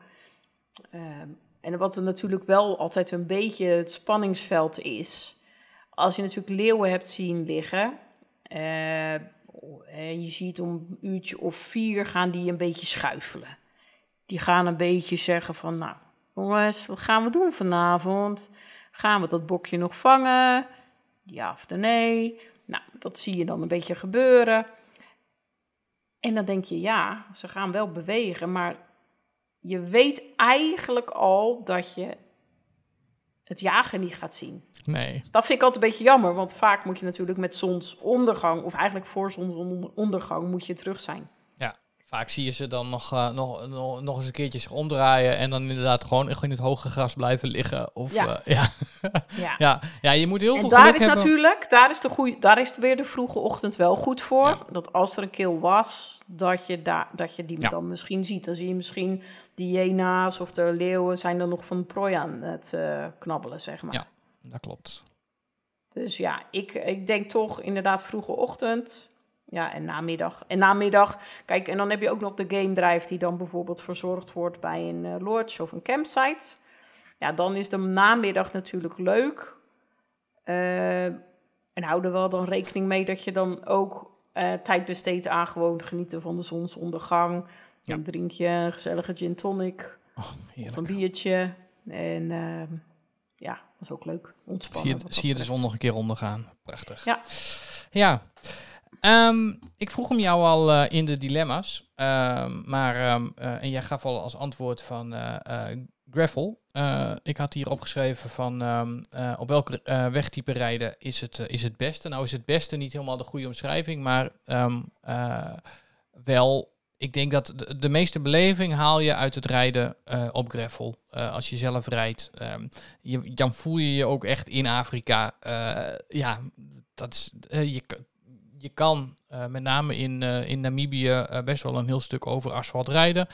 Speaker 2: Ehm, en wat er natuurlijk wel altijd een beetje het spanningsveld is. Als je natuurlijk leeuwen hebt zien liggen. Uh, en je ziet om een uurtje of vier gaan die een beetje schuifelen. Die gaan een beetje zeggen van, nou jongens, wat gaan we doen vanavond? Gaan we dat bokje nog vangen? Ja of nee? Nou, dat zie je dan een beetje gebeuren. En dan denk je, ja, ze gaan wel bewegen, maar je weet eigenlijk al dat je het jagen niet gaat zien.
Speaker 1: Nee.
Speaker 2: Dus dat vind ik altijd een beetje jammer, want vaak moet je natuurlijk met zonsondergang, of eigenlijk voor zonsondergang, moet je terug zijn.
Speaker 1: Vaak zie je ze dan nog, uh, nog, nog, nog eens een keertje zich omdraaien en dan inderdaad gewoon in het hoge gras blijven liggen. Of, ja. Uh, ja. [laughs] ja. ja. ja. je moet heel en veel
Speaker 2: daar is natuurlijk, daar is, de goeie, daar is weer de vroege ochtend wel goed voor. Ja. Dat als er een kil was, dat je, daar dat je die dan misschien ziet. Dan zie je misschien die hyena's of de leeuwen zijn er nog van prooi aan het uh, knabbelen, zeg maar.
Speaker 1: Ja, dat klopt.
Speaker 2: Dus ja, ik, ik denk toch inderdaad vroege ochtend. Ja, en namiddag. En namiddag, kijk, en dan heb je ook nog de game drive die dan bijvoorbeeld verzorgd wordt bij een uh, lodge of een campsite. Ja, dan is de namiddag natuurlijk leuk. Uh, en houden we wel dan rekening mee dat je dan ook uh, tijd besteedt aan gewoon genieten van de zonsondergang. Ja. Een drinkje, een gezellige gin tonic.
Speaker 1: Oh,
Speaker 2: of een biertje. En uh, ja, dat is ook leuk. Ontspannen.
Speaker 1: Zie je, zie je de zon nog een keer ondergaan. Prachtig.
Speaker 2: Ja.
Speaker 1: Ja. Um, ik vroeg hem jou al uh, in de dilemma's. Um, maar, um, uh, en jij gaf al als antwoord van uh, gravel. ik had hier opgeschreven van op welke wegtype rijden is het, is het beste. Nou is het beste niet helemaal de goede omschrijving, maar wel ik denk dat de, meeste beleving haal je uit het rijden op gravel. Als je zelf rijdt, je, dan voel je je ook echt in Afrika. Ja, dat is, je, je kan met name in, in Namibië best wel een heel stuk over asfalt rijden.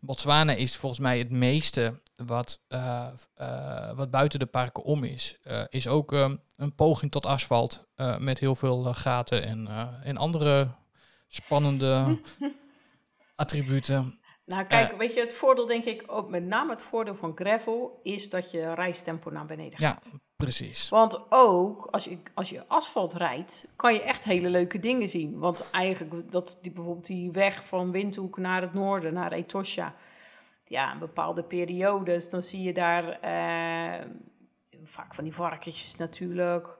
Speaker 1: Botswana is volgens mij het meeste wat, wat buiten de parken om is. is ook een poging tot asfalt met heel veel gaten en, en andere spannende [laughs] attributen.
Speaker 2: Nou, kijk, weet je, het voordeel denk ik ook, met name het voordeel van gravel, is dat je reistempo naar beneden gaat.
Speaker 1: Ja, precies.
Speaker 2: Want ook als je, als je asfalt rijdt, kan je echt hele leuke dingen zien. Want eigenlijk, dat die, bijvoorbeeld die weg van Windhoek naar het noorden, naar Etosha, ja, een bepaalde periodes, dan zie je daar eh, vaak van die varkentjes natuurlijk.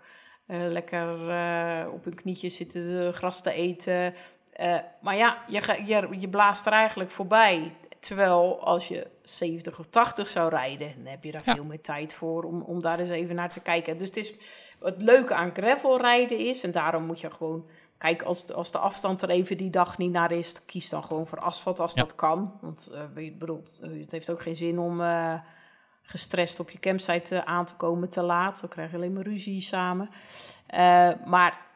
Speaker 2: Uh, lekker uh, op hun knietjes zitten gras te eten. Uh, maar ja, je, je, je blaast er eigenlijk voorbij. Terwijl als je 70 of 80 zou rijden, dan heb je daar ja. veel meer tijd voor om, om daar eens even naar te kijken. Dus het, is, het leuke aan gravel rijden is, en daarom moet je gewoon, kijk, als de, als de afstand er even die dag niet naar is, kies dan gewoon voor asfalt als ja. dat kan. Want uh, bedoelt, uh, het heeft ook geen zin om uh, gestrest op je campsite aan te komen te laat. Dan krijg je alleen maar ruzie samen. maar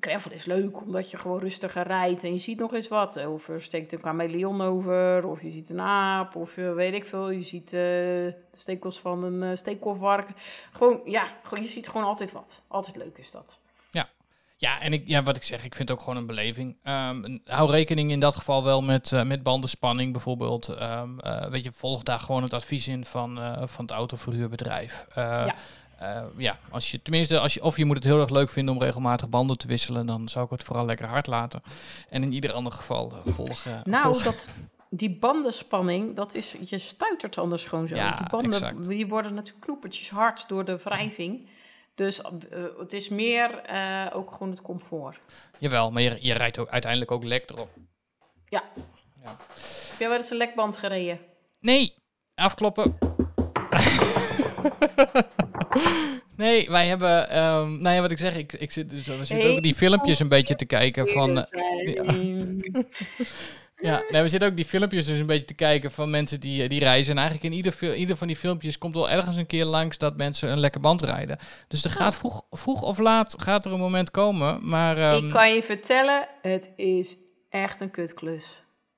Speaker 2: gravel is leuk, omdat je gewoon rustiger rijdt en je ziet nog eens wat. Of er steekt een chameleon over, of je ziet een aap, of uh, weet ik veel. Je ziet uh, de stekels van een uh, stekelvarken. Gewoon, ja, gewoon, je ziet gewoon altijd wat. Altijd leuk is dat.
Speaker 1: Ja, Ja, en ik, ja, wat ik zeg, ik vind het ook gewoon een beleving. Ehm, hou rekening in dat geval wel met, eh, met bandenspanning bijvoorbeeld. Ehm, eh, weet je, volg daar gewoon het advies in van, eh, van het autoverhuurbedrijf. Eh,
Speaker 2: Ja.
Speaker 1: Eh, ja, als je tenminste, als je, of je moet het heel erg leuk vinden om regelmatig banden te wisselen, dan zou ik het vooral lekker hard laten. En in ieder ander geval eh, volgen.
Speaker 2: Nou,
Speaker 1: volgen.
Speaker 2: dat, die bandenspanning, dat is, je stuitert anders gewoon zo.
Speaker 1: Ja,
Speaker 2: die banden
Speaker 1: exact.
Speaker 2: die worden natuurlijk knoepertjes hard door de wrijving. Dus eh, het is meer eh, ook gewoon het comfort.
Speaker 1: Jawel, maar je, je rijdt ook uiteindelijk ook lek erop.
Speaker 2: Ja.
Speaker 1: Ja.
Speaker 2: Heb jij wel eens een lekband gereden?
Speaker 1: Nee, afkloppen. [laughs] nee, wij hebben, ehm, nou ja, wat ik zeg, ik, ik zit, dus, we zitten ook die filmpjes een beetje te kijken van, eh, [laughs] ja, nee, we zitten ook die filmpjes dus een beetje te kijken van mensen die, eh, die reizen. En eigenlijk in ieder, ieder van die filmpjes komt wel ergens een keer langs dat mensen een lekker band rijden. Dus er gaat vroeg, vroeg of laat gaat er een moment komen, maar... ehm,
Speaker 2: Ik kan je vertellen, het is echt een kutklus.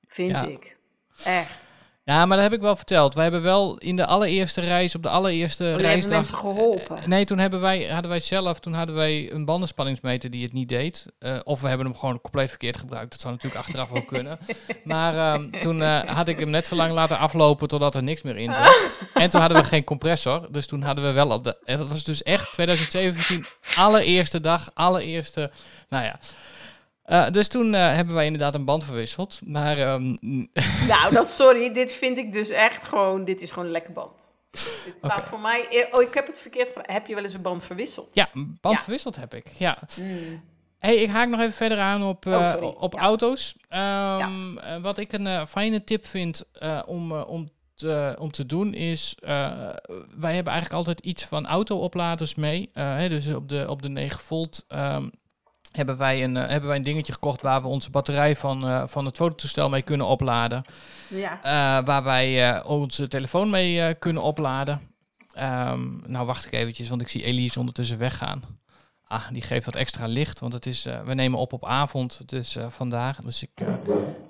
Speaker 2: Vind
Speaker 1: Ja.
Speaker 2: ik. Echt.
Speaker 1: Ja, maar dat heb ik wel verteld. We hebben wel in de allereerste reis, op de allereerste
Speaker 2: Oh,
Speaker 1: reisdag...
Speaker 2: mensen geholpen.
Speaker 1: Nee, toen hebben wij, hadden wij zelf, toen hadden wij een bandenspanningsmeter die het niet deed. Eh, of we hebben hem gewoon compleet verkeerd gebruikt. Dat zou natuurlijk achteraf ook kunnen. [laughs] Maar ehm, toen eh, had ik hem net zo lang laten aflopen totdat er niks meer in zat. [laughs] En toen hadden we geen compressor. Dus toen hadden we wel op de... En dat was dus echt 2017, allereerste dag, allereerste... Nou ja... Eh, dus toen eh, hebben wij inderdaad een band verwisseld. Maar ehm, [laughs]
Speaker 2: Nou, dat sorry, dit vind ik dus echt gewoon, dit is gewoon een lekker band. Dit staat voor mij, oh ik heb het verkeerd gevraagd. Heb je wel eens een band verwisseld?
Speaker 1: ja, een band
Speaker 2: Ja.
Speaker 1: verwisseld heb ik. Ja.
Speaker 2: Hmm.
Speaker 1: Hey, ik haak nog even verder aan op,
Speaker 2: Oh,
Speaker 1: eh, op
Speaker 2: Ja.
Speaker 1: auto's. Ehm, eh, wat ik een fijne tip vind om, om, te, om te doen is... wij hebben eigenlijk altijd iets van auto-opladers mee. Hè, dus op de, op de 9 volt ehm, hebben, wij een, eh, hebben wij een dingetje gekocht... waar we onze batterij van, eh, van het fototoestel mee kunnen opladen.
Speaker 2: Ja.
Speaker 1: Eh, waar wij onze telefoon mee kunnen opladen. Ehm, nou, wacht ik eventjes, want ik zie Elise ondertussen weggaan. Ah, die geeft wat extra licht, want het is, eh, we nemen op op avond, dus eh, vandaag. Dus ik, eh,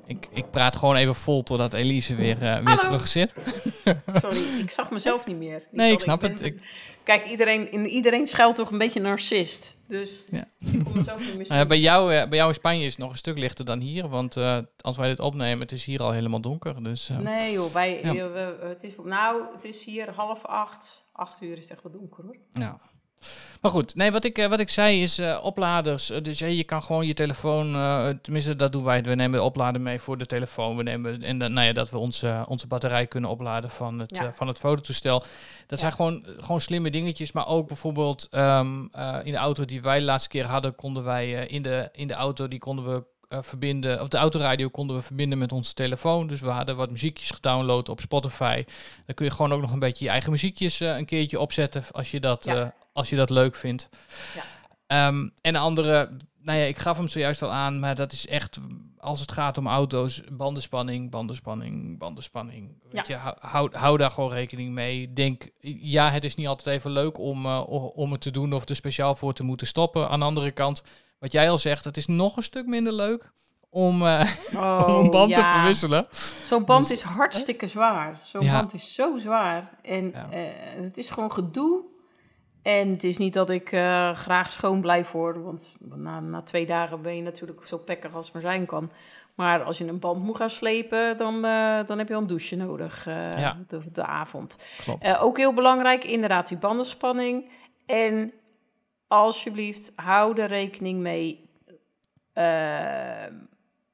Speaker 1: ik, ik praat gewoon even vol totdat Elise weer, weer terug zit. [laughs]
Speaker 2: Sorry, ik zag mezelf niet meer.
Speaker 1: Nee, ik snap het. Ik,
Speaker 2: Kijk, iedereen, in, iedereen schuilt toch een beetje narcist. Dus
Speaker 1: Ja.
Speaker 2: ik kom mezelf niet meer
Speaker 1: nou bij, jou, bij jou in Spanje is het nog een stuk lichter dan hier, want als wij dit opnemen, het is hier al helemaal donker. Dus,
Speaker 2: Nee joh, wij,
Speaker 1: Ja.
Speaker 2: het is, nou, het is hier half acht. Acht uur is het echt wel donker hoor.
Speaker 1: Ja. Maar goed, nee, wat ik, eh, wat ik zei is eh, opladers. Eh, dus ja, je kan gewoon je telefoon, tenminste dat doen wij. We nemen de oplader mee voor de telefoon. We nemen, en dan, nou ja, dat we onze, onze batterij kunnen opladen van het,
Speaker 2: Ja.
Speaker 1: van het fototoestel. Dat zijn gewoon, gewoon slimme dingetjes. Maar ook bijvoorbeeld ehm, eh, in de auto die wij de laatste keer hadden, konden wij in, de, in de auto, die konden we eh, verbinden, of de autoradio konden we verbinden met onze telefoon. Dus we hadden wat muziekjes gedownload op Spotify. Dan kun je gewoon ook nog een beetje je eigen muziekjes eh, een keertje opzetten als je dat,
Speaker 2: Ja.
Speaker 1: eh, als je dat leuk vindt.
Speaker 2: Ja.
Speaker 1: Ehm, en de andere, nou ja, ik gaf hem zojuist al aan, maar dat is echt, als het gaat om auto's, bandenspanning, bandenspanning, bandenspanning. Weet je, hou, hou, daar gewoon rekening mee. Denk, ja, het is niet altijd even leuk om, om het te doen of er speciaal voor te moeten stoppen. Aan de andere kant, wat jij al zegt, het is nog een stuk minder leuk om, eh, [laughs] om een band te
Speaker 2: Oh,
Speaker 1: verwisselen.
Speaker 2: Zo'n band is hartstikke zwaar. Zo'n
Speaker 1: Ja.
Speaker 2: band is zo zwaar. En
Speaker 1: Ja.
Speaker 2: eh, het is gewoon gedoe. En het is niet dat ik eh, graag schoon blijf worden. Want na, na twee dagen ben je natuurlijk zo pekkig als maar zijn kan. Maar als je een band moet gaan slepen, dan, dan heb je wel een douche nodig
Speaker 1: Ja.
Speaker 2: de, de avond. Ook heel belangrijk, inderdaad, die bandenspanning. En alsjeblieft, hou er rekening mee. eh,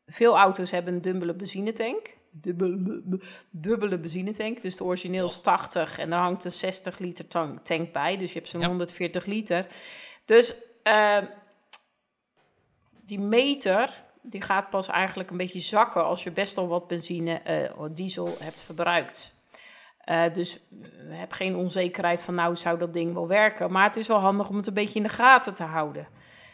Speaker 2: veel auto's hebben een dubbele benzinetank. Dubbele, dubbele benzinetank. Dus de origineel is 80 en daar hangt een 60 liter tank, tank bij. Dus je hebt zo'n
Speaker 1: Ja.
Speaker 2: 140 liter. Dus eh, die meter die gaat pas eigenlijk een beetje zakken als je best al wat benzine of diesel hebt verbruikt. Eh, dus we heb geen onzekerheid van nou zou dat ding wel werken. Maar het is wel handig om het een beetje in de gaten te houden.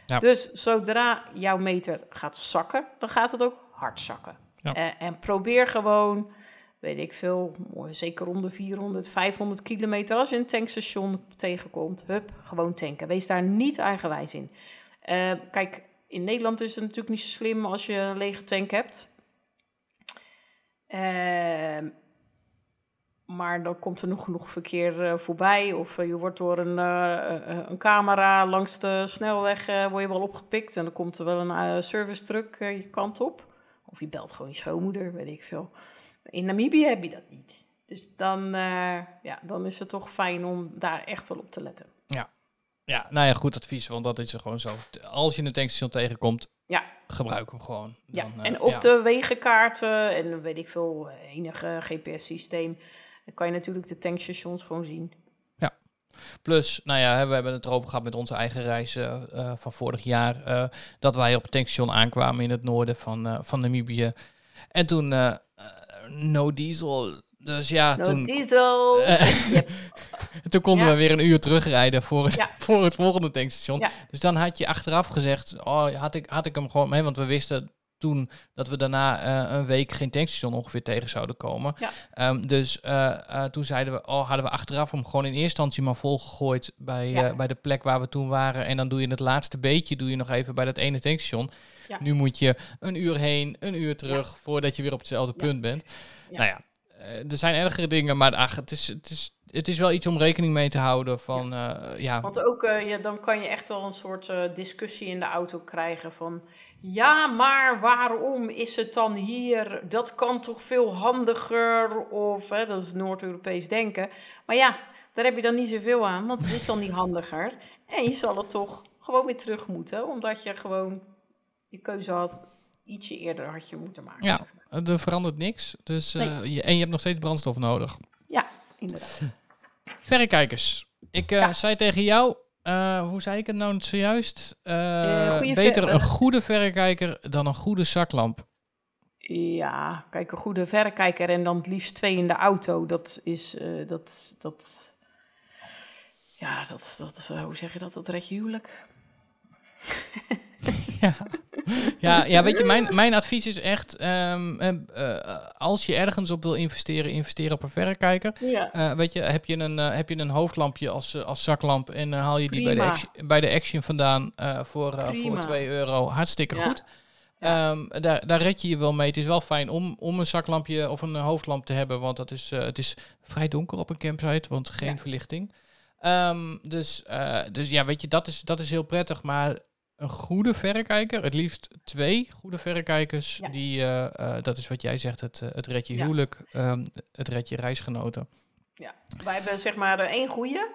Speaker 1: Ja.
Speaker 2: Dus zodra jouw meter gaat zakken, dan gaat het ook hard zakken.
Speaker 1: Ja.
Speaker 2: Eh, en probeer gewoon, weet ik veel, zeker rond de 400, 500 kilometer. Als je een tankstation tegenkomt, hup, gewoon tanken. Wees daar niet eigenwijs in. Eh, kijk, in Nederland is het natuurlijk niet zo slim als je een lege tank hebt. Ehm, maar dan komt er nog genoeg verkeer eh, voorbij. Of eh, je wordt door een, eh, een camera langs de snelweg word je wel opgepikt. En dan komt er wel een service truck je kant op. Of je belt gewoon je schoonmoeder, weet ik veel. In Namibië heb je dat niet. Dus dan, ja, dan is het toch fijn om daar echt wel op te letten.
Speaker 1: Ja, nou ja, goed advies, want dat is er gewoon zo. Als je een tankstation tegenkomt,
Speaker 2: Ja.
Speaker 1: gebruik hem gewoon.
Speaker 2: Ja,
Speaker 1: Dan, eh,
Speaker 2: en op
Speaker 1: ja.
Speaker 2: de wegenkaarten en weet ik veel, enige GPS-systeem, dan kan je natuurlijk de tankstations gewoon zien.
Speaker 1: Plus, nou ja, we hebben het erover gehad met onze eigen reis eh, eh, van vorig jaar. eh, dat wij op het tankstation aankwamen in het noorden van, van Namibië. En toen no diesel. Dus ja,
Speaker 2: No
Speaker 1: toen,
Speaker 2: diesel. [laughs] Yep. [laughs]
Speaker 1: toen konden
Speaker 2: Ja.
Speaker 1: we weer een uur terugrijden voor het,
Speaker 2: Ja. [laughs]
Speaker 1: voor het volgende tankstation.
Speaker 2: Ja.
Speaker 1: Dus dan had je achteraf gezegd, oh, had ik, had ik hem gewoon mee. Want we wisten toen dat we daarna eh, een week geen tankstation ongeveer tegen zouden komen.
Speaker 2: Ja.
Speaker 1: Ehm, dus eh, eh, toen zeiden we, oh, hadden we achteraf hem gewoon in eerste instantie maar volgegooid bij,
Speaker 2: Ja.
Speaker 1: bij de plek waar we toen waren. En dan doe je het laatste beetje, doe je nog even bij dat ene tankstation.
Speaker 2: Ja.
Speaker 1: Nu moet je een uur heen, een uur terug, voordat je weer op hetzelfde punt bent. Nou ja, er zijn ergere dingen, maar ach, het, is, het, is, het is wel iets om rekening mee te houden van, ja. ja.
Speaker 2: Want ook, ja, dan kan je echt wel een soort discussie in de auto krijgen van... Ja, maar waarom is het dan hier? Dat kan toch veel handiger? Of, hè, dat is Noord-Europees denken. Maar ja, daar heb je dan niet zoveel aan, want het is dan niet handiger. En je zal het toch gewoon weer terug moeten, omdat je gewoon je keuze had... Ietsje eerder had je moeten maken.
Speaker 1: Ja.
Speaker 2: zeg maar.
Speaker 1: er verandert niks. Dus, eh, je, en je hebt nog steeds brandstof nodig.
Speaker 2: ja inderdaad.
Speaker 1: Verrekijkers. Ik eh,
Speaker 2: Ja.
Speaker 1: zei tegen jou, eh, hoe zei ik het nou zojuist? Eh,
Speaker 2: Eh,
Speaker 1: beter een goede verrekijker dan een goede zaklamp.
Speaker 2: Ja, kijk, een goede verrekijker en dan het liefst twee in de auto. Dat is, dat, dat, ja, dat, dat, hoe zeg je dat? Dat red je huwelijk. [laughs] [laughs]
Speaker 1: ja. Ja, ja, weet je, mijn, mijn advies is echt, ehm, eh, eh, als je ergens op wil investeren, investeer op een verrekijker.
Speaker 2: Ja.
Speaker 1: Eh, weet je, heb je een, heb je een hoofdlampje als, als zaklamp en haal je die bij de, action, bij de Action vandaan voor, voor
Speaker 2: Prima.
Speaker 1: 2 euro. Hartstikke
Speaker 2: Ja.
Speaker 1: goed.
Speaker 2: Ja.
Speaker 1: Ehm, daar, daar red je je wel mee. Het is wel fijn om, om een zaklampje of een hoofdlamp te hebben, want dat is, het is vrij donker op een campsite, want geen verlichting. Ehm, dus, dus ja, weet je, dat is, dat is heel prettig, maar een goede verrekijker, het liefst twee goede verrekijkers,
Speaker 2: Ja.
Speaker 1: die, eh, eh, dat is wat jij zegt, het, eh, het red je
Speaker 2: Ja.
Speaker 1: huwelijk, ehm, het red je reisgenoten.
Speaker 2: ja. Wij hebben zeg maar één goede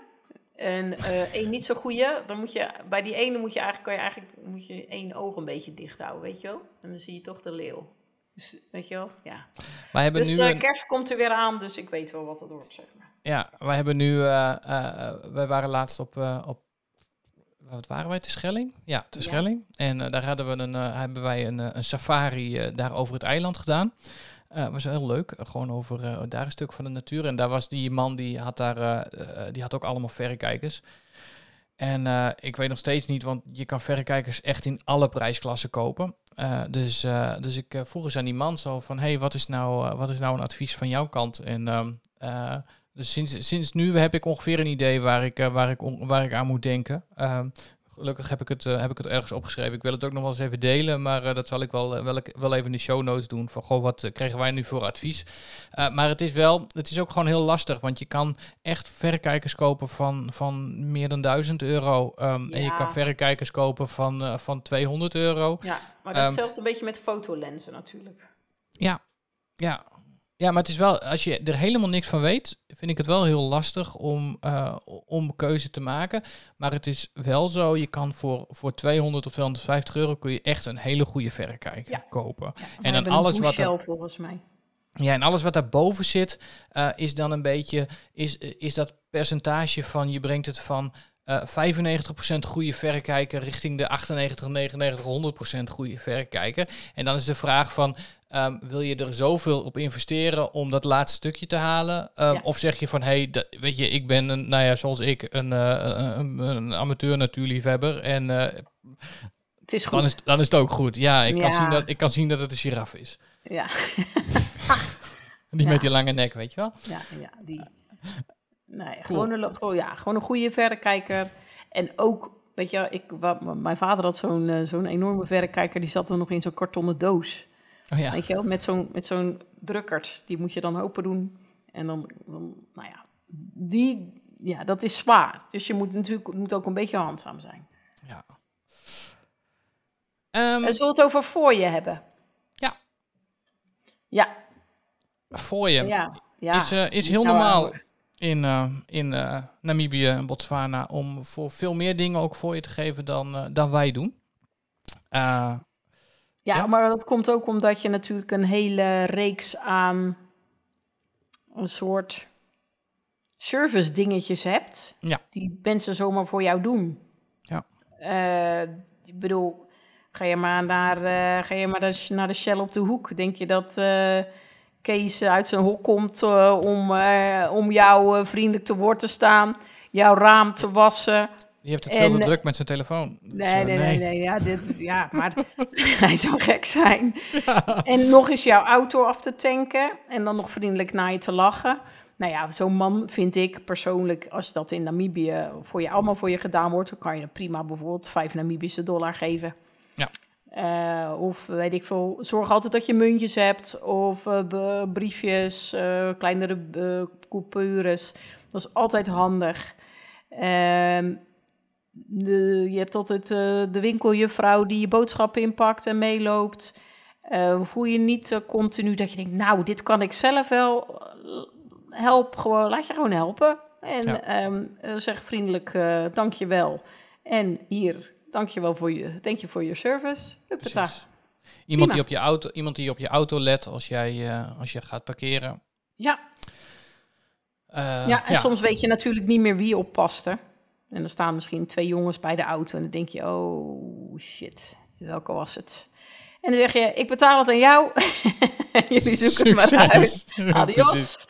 Speaker 2: en één niet zo goede. Dan moet je, bij die ene moet je eigenlijk, kan je eigenlijk moet je één oog een beetje dicht houden, weet je wel? En dan zie je toch de leeuw. Dus, weet je wel? Ja.
Speaker 1: Wij hebben
Speaker 2: Dus
Speaker 1: nu
Speaker 2: kerst komt er weer aan, dus ik weet wel wat het wordt, zeg maar.
Speaker 1: ja, wij hebben nu, wij waren laatst op, op wat waren wij, te Schelling? Ja, te
Speaker 2: Ja.
Speaker 1: Schelling. En eh, daar hadden we een, eh, hebben wij een, eh, een safari daar over het eiland gedaan. Was heel leuk, gewoon over daar een stuk van de natuur. En daar was die man, die had daar, die had ook allemaal verrekijkers. En ik weet nog steeds niet, want je kan verrekijkers echt in alle prijsklassen kopen. Dus, dus ik vroeg eens aan die man zo van, hey, wat is nou, wat is nou een advies van jouw kant? En ehm, eh, dus sinds, sinds nu heb ik ongeveer een idee waar ik, eh, waar ik, waar ik aan moet denken. Ehm, gelukkig heb ik, het, eh, heb ik het ergens opgeschreven. Ik wil het ook nog wel eens even delen, maar eh, dat zal ik wel, wel, wel even in de show notes doen. Van, goh, wat kregen wij nu voor advies? Maar het is wel, het is ook gewoon heel lastig, want je kan echt verrekijkers kopen van, van meer dan 1000 euro. ehm, En je kan verrekijkers kopen van, van 200 euro.
Speaker 2: Ja, maar dat is
Speaker 1: Ehm,
Speaker 2: hetzelfde een beetje met fotolenzen natuurlijk.
Speaker 1: Ja, ja. Ja, maar het is wel, als je er helemaal niks van weet, vind ik het wel heel lastig om, eh, om keuze te maken. Maar het is wel zo, je kan voor, voor 200 of 250 euro kun je echt een hele goede verrekijker
Speaker 2: Ja.
Speaker 1: kopen.
Speaker 2: Ja,
Speaker 1: dan
Speaker 2: hebben
Speaker 1: alles wat er-
Speaker 2: volgens mij.
Speaker 1: Ja, en alles wat daarboven zit, eh, is dan een beetje, is, is dat percentage van, je brengt het van eh 95% goede verrekijker richting de 98, 99, 100% goede verrekijker. En dan is de vraag van, ehm, wil je er zoveel op investeren om dat laatste stukje te halen? Ehm,
Speaker 2: Ja.
Speaker 1: Of zeg je van, hé, hey, weet je, ik ben, een, nou ja, zoals ik, een, eh, een, een amateur natuurliefhebber en eh,
Speaker 2: Het is goed.
Speaker 1: dan, is, dan is het ook goed. Ja, ik, Kan zien dat, ik kan zien dat het een giraffe is.
Speaker 2: Ja, [laughs] [laughs]
Speaker 1: Die
Speaker 2: Ja.
Speaker 1: met die lange nek, weet je wel?
Speaker 2: ja, ja, die. Nee, gewoon, een, gewoon, ja, gewoon een goede verrekijker. En ook, weet je, ik, mijn vader had zo'n eh, zo'n enorme verrekijker, die zat er nog in zo'n kartonnen doos.
Speaker 1: Oh ja.
Speaker 2: Weet je wel, met zo'n met zo'n drukkert. Die moet je dan open doen. En dan, dan nou ja, die, ja, dat is zwaar. Dus je moet natuurlijk moet ook een beetje handzaam zijn.
Speaker 1: Ja.
Speaker 2: En
Speaker 1: Ehm,
Speaker 2: zullen we het over voor je hebben?
Speaker 1: Ja.
Speaker 2: Ja,
Speaker 1: voor je.
Speaker 2: ja, ja.
Speaker 1: is, eh, is heel
Speaker 2: Nou,
Speaker 1: normaal
Speaker 2: eh,
Speaker 1: in, eh, in eh, Namibië en Botswana om voor veel meer dingen ook voor je te geven dan, eh, dan wij doen.
Speaker 2: Ja,
Speaker 1: Ja.
Speaker 2: maar dat komt ook omdat je natuurlijk een hele reeks aan een soort service dingetjes hebt.
Speaker 1: Ja.
Speaker 2: Die mensen zomaar voor jou doen.
Speaker 1: Ja.
Speaker 2: Eh, ik bedoel, ga je maar naar, eh, ga je maar naar de- Shell op de hoek. Denk je dat eh, Kees uit zijn hok komt om, om jou vriendelijk te woord te staan, jouw raam te wassen?
Speaker 1: Die heeft het veel te druk met zijn telefoon. Dus,
Speaker 2: Nee,
Speaker 1: eh,
Speaker 2: nee, nee, nee, ja, dit, ja, maar [laughs] [laughs] hij zou gek zijn. En nog eens jouw auto af te tanken en dan nog vriendelijk naar je te lachen. Nou ja, zo'n man vind ik persoonlijk, als dat in Namibië voor je allemaal voor je gedaan wordt, dan kan je prima bijvoorbeeld vijf Namibische dollar geven.
Speaker 1: Ja.
Speaker 2: Eh, of weet ik veel, zorg altijd dat je muntjes hebt of eh, briefjes, kleinere coupures. Dat is altijd handig. Ehm, de, je hebt altijd eh, de winkeljuffrouw die je boodschappen inpakt en meeloopt. Eh, voel je niet eh, continu dat je denkt, nou, dit kan ik zelf wel. Help gewoon, laat je gewoon helpen. En
Speaker 1: Ja.
Speaker 2: eh, zeg vriendelijk, eh dank je wel. En hier, dank je wel voor je, thank you for your service. Huppata.
Speaker 1: Iemand
Speaker 2: Prima.
Speaker 1: die, op je auto, iemand die op je auto let als, jij, als je gaat parkeren.
Speaker 2: Ja, ja, en soms weet je natuurlijk niet meer wie oppast. hè. En er staan misschien twee jongens bij de auto en dan denk je, oh shit, welke was het? En dan zeg je, ik betaal het aan jou. [laughs] Jullie zoeken het maar uit. [laughs]
Speaker 1: Succes.
Speaker 2: Adios.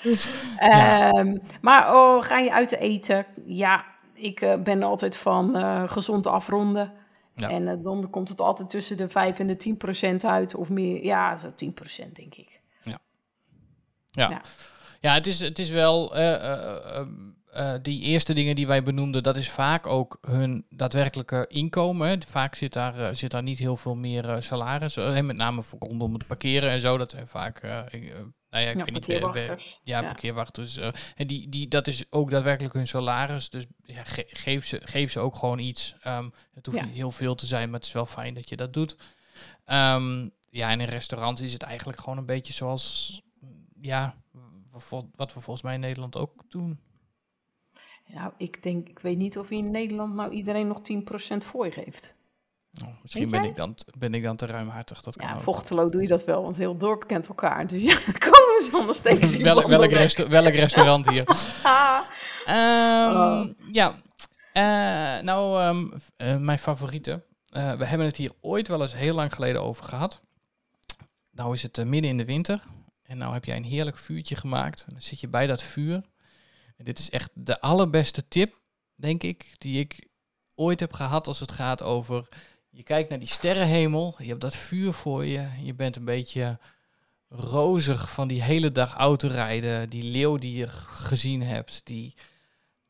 Speaker 2: Ehm, maar oh, ga je uit eten? Ja, ik eh, ben altijd van eh, gezond afronden.
Speaker 1: Ja.
Speaker 2: En eh, dan komt het altijd tussen de 5 en de 10 procent uit. Of meer, ja, zo 10 procent denk ik.
Speaker 1: Ja.
Speaker 2: Ja.
Speaker 1: Ja, het is, het is wel eh, die eerste dingen die wij benoemden, dat is vaak ook hun daadwerkelijke inkomen. Vaak zit daar, eh, zit daar niet heel veel meer eh, salaris. met name voor rondom het parkeren en zo. Dat zijn vaak, nou ja, ik
Speaker 2: Ja,
Speaker 1: weet niet,
Speaker 2: parkeerwachters.
Speaker 1: ja,
Speaker 2: Ja.
Speaker 1: parkeerwachters. en die, die, dat is ook daadwerkelijk hun salaris. Dus ja, ge- geef, ze, geef ze ook gewoon iets. Ehm, het hoeft niet heel veel te zijn, maar het is wel fijn dat je dat doet. Ehm, ja, in restaurants is het eigenlijk gewoon een beetje zoals, ja, wa- wat we volgens mij in Nederland ook doen.
Speaker 2: Nou, ik denk, ik weet niet of in Nederland nou iedereen nog 10 procent voor je geeft.
Speaker 1: Oh, misschien ben ik, dan, ben ik dan te ruimhartig. Dat kan
Speaker 2: Ja,
Speaker 1: ook.
Speaker 2: Vochtelo doe je dat wel, want heel dorp kent elkaar. Dus ja, [laughs] komen ze anders steeds [laughs] die
Speaker 1: welk, welk, resta- welk restaurant hier? [laughs] Ehm,
Speaker 2: Oh.
Speaker 1: Ja, Eh, nou, ehm, eh, mijn favoriete. Eh, we hebben het hier ooit wel eens heel lang geleden over gehad. Nou is het midden in de winter. En nou heb jij een heerlijk vuurtje gemaakt. Dan zit je bij dat vuur. En dit is echt de allerbeste tip, denk ik, die ik ooit heb gehad als het gaat over... Je kijkt naar die sterrenhemel, je hebt dat vuur voor je. Je bent een beetje rozig van die hele dag autorijden. Die leeuw die je gezien hebt. Die,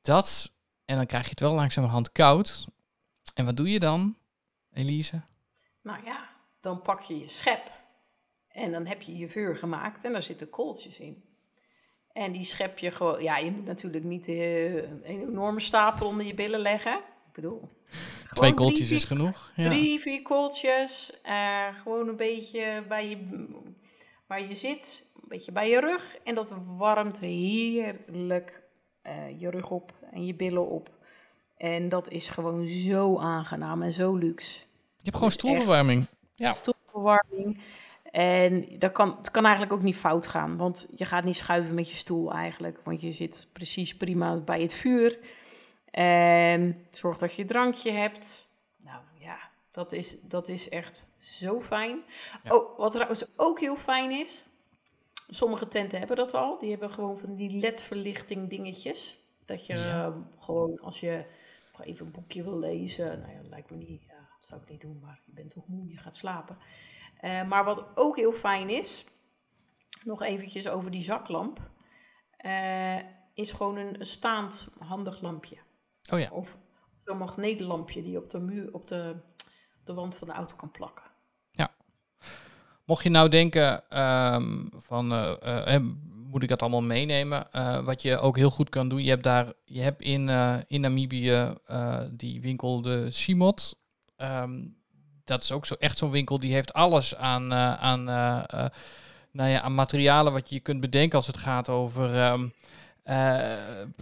Speaker 1: dat, en dan krijg je het wel langzamerhand koud. En wat doe je dan, Elise?
Speaker 2: Nou ja, dan pak je je schep en dan heb je je vuur gemaakt en daar zitten kooltjes in. En die schep je gewoon, ja, je moet natuurlijk niet eh, een enorme stapel onder je billen leggen. Ik bedoel,
Speaker 1: Twee kooltjes is genoeg. Ja.
Speaker 2: Drie, vier kooltjes. eh, gewoon een beetje bij je, waar je zit. Een beetje bij je rug. En dat warmt heerlijk eh, je rug op en je billen op. En dat is gewoon zo aangenaam en zo luxe.
Speaker 1: Je hebt gewoon stoelverwarming. Ja.
Speaker 2: Stoelverwarming. En dat kan, het kan eigenlijk ook niet fout gaan. Want je gaat niet schuiven met je stoel eigenlijk. Want je zit precies prima bij het vuur. En zorg dat je een drankje hebt. Nou ja, dat is, dat is echt zo fijn.
Speaker 1: Ja.
Speaker 2: Oh, wat trouwens ook heel fijn is. Sommige tenten hebben dat al. Die hebben gewoon van die LED-verlichting dingetjes. Dat je
Speaker 1: Ja.
Speaker 2: eh, gewoon als je even een boekje wil lezen. Nou ja, dat lijkt me niet. Ja, dat zou ik niet doen, maar je bent toch moe, je gaat slapen. Eh, maar wat ook heel fijn is, nog eventjes over die zaklamp, eh, is gewoon een, staand handig lampje.
Speaker 1: Oh ja.
Speaker 2: Of zo'n magneetlampje die je op de muur, op de, op de wand van de auto kan plakken.
Speaker 1: Mocht je nou denken ehm, van, eh, moet ik dat allemaal meenemen. Wat je ook heel goed kan doen, je hebt daar, je hebt in, in Namibië die winkel de Simot. Ehm, dat is ook zo echt zo'n winkel die heeft alles aan, eh, aan, eh, eh, nou ja, aan materialen wat je kunt bedenken als het gaat over ehm, eh,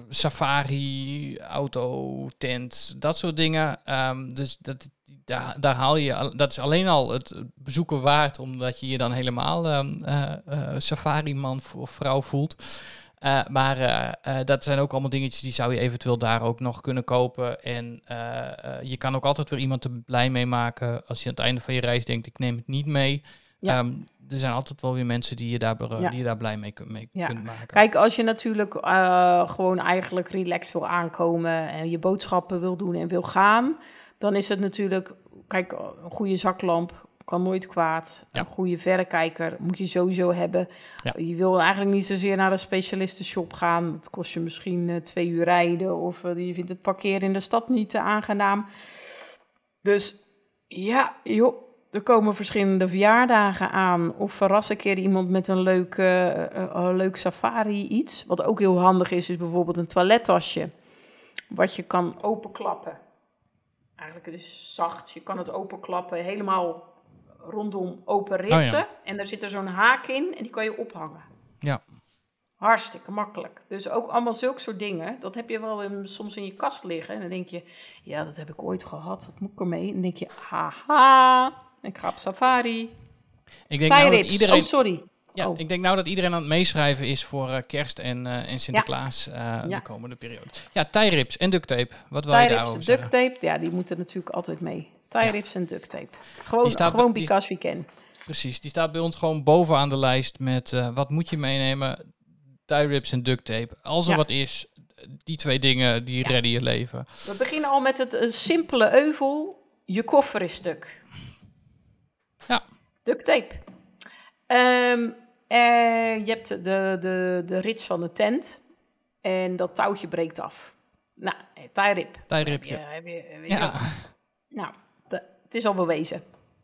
Speaker 1: safari, auto, tent, dat soort dingen. Ehm, dus dat, daar, haal je, dat is alleen al het bezoeken waard, omdat je je dan helemaal eh, safari-man of vrouw voelt. Eh, maar eh, eh, dat zijn ook allemaal dingetjes die zou je eventueel daar ook nog kunnen kopen. En je kan ook altijd weer iemand er blij mee maken. Als je aan het einde van je reis denkt, ik neem het niet mee.
Speaker 2: Ja.
Speaker 1: Ehm, er zijn altijd wel weer mensen die je daar,
Speaker 2: Ja.
Speaker 1: die je daar blij mee, kun- mee
Speaker 2: Ja.
Speaker 1: kunt maken.
Speaker 2: Kijk, als je natuurlijk gewoon eigenlijk relaxed wil aankomen en je boodschappen wil doen en wil gaan, dan is het natuurlijk, kijk, een goede zaklamp kan nooit kwaad.
Speaker 1: Ja.
Speaker 2: Een goede verrekijker moet je sowieso hebben.
Speaker 1: Ja.
Speaker 2: Je wil eigenlijk niet zozeer naar een specialistenshop gaan. Dat kost je misschien eh, twee uur rijden of eh, je vindt het parkeren in de stad niet te aangenaam. Dus ja, joh, er komen verschillende verjaardagen aan. Of verras een keer iemand met een leuk, eh, eh, een leuk safari iets. Wat ook heel handig is, is bijvoorbeeld een toilettasje. Wat je kan openklappen. Eigenlijk het is zacht. Je kan het openklappen, helemaal rondom open ritsen.
Speaker 1: Oh ja.
Speaker 2: En daar zit er zo'n haak in en die kan je ophangen.
Speaker 1: Ja.
Speaker 2: Hartstikke makkelijk. Dus ook allemaal zulke soort dingen. Dat heb je wel in- soms in je kast liggen. En dan denk je, ja, dat heb ik ooit gehad. Wat moet ik ermee? En dan denk je, haha, ik ga op safari.
Speaker 1: Ik denk nou dat iedereen...
Speaker 2: Oh, sorry.
Speaker 1: Ja,
Speaker 2: Oh.
Speaker 1: ik denk nou dat iedereen aan het meeschrijven is voor eh, kerst en, eh, en Sinterklaas eh,
Speaker 2: Ja.
Speaker 1: de komende periode. Ja, tijrips en duct tape. Wat wil je daarover
Speaker 2: duct
Speaker 1: zeggen?
Speaker 2: tape, ja, die moeten natuurlijk altijd mee. Tie-rips en duct tape. Gewoon,
Speaker 1: Die staat-
Speaker 2: gewoon
Speaker 1: die-
Speaker 2: because we can.
Speaker 1: Precies, die staat bij ons gewoon bovenaan de lijst met eh, wat moet je meenemen? Tie-rips en duct tape. Als er
Speaker 2: Ja.
Speaker 1: wat is, die twee dingen die redden je leven.
Speaker 2: We beginnen al met het eh, simpele euvel. Je koffer is stuk.
Speaker 1: Ja.
Speaker 2: Duct tape. Eh, je hebt de, de, de rits van de tent. En dat touwtje breekt af. Nou. Heb je- heb je- weet je
Speaker 1: Ja.
Speaker 2: Nou, het is al bewezen.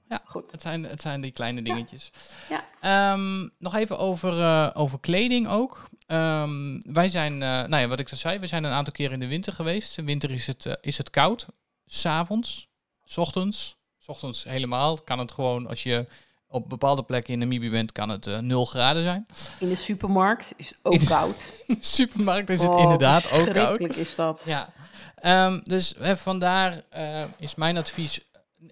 Speaker 1: Ja.
Speaker 2: Goed.
Speaker 1: het zijn, het zijn die kleine dingetjes.
Speaker 2: Ja.
Speaker 1: Ehm, nog even over, eh, over kleding ook. Ehm, wij zijn, eh, nou ja, wat ik al zei, we zijn een aantal keer in de winter geweest. In winter is het, eh, is het koud. S'avonds, s ochtends. S ochtends helemaal. Kan het gewoon, als je op bepaalde plekken in Namibië bent, kan het eh 0 graden zijn.
Speaker 2: In de supermarkt is het ook
Speaker 1: In de-
Speaker 2: koud. [laughs]
Speaker 1: In de supermarkt is het
Speaker 2: Oh,
Speaker 1: inderdaad ook koud.
Speaker 2: is dat.
Speaker 1: Ja, Ehm, dus vandaar is mijn advies,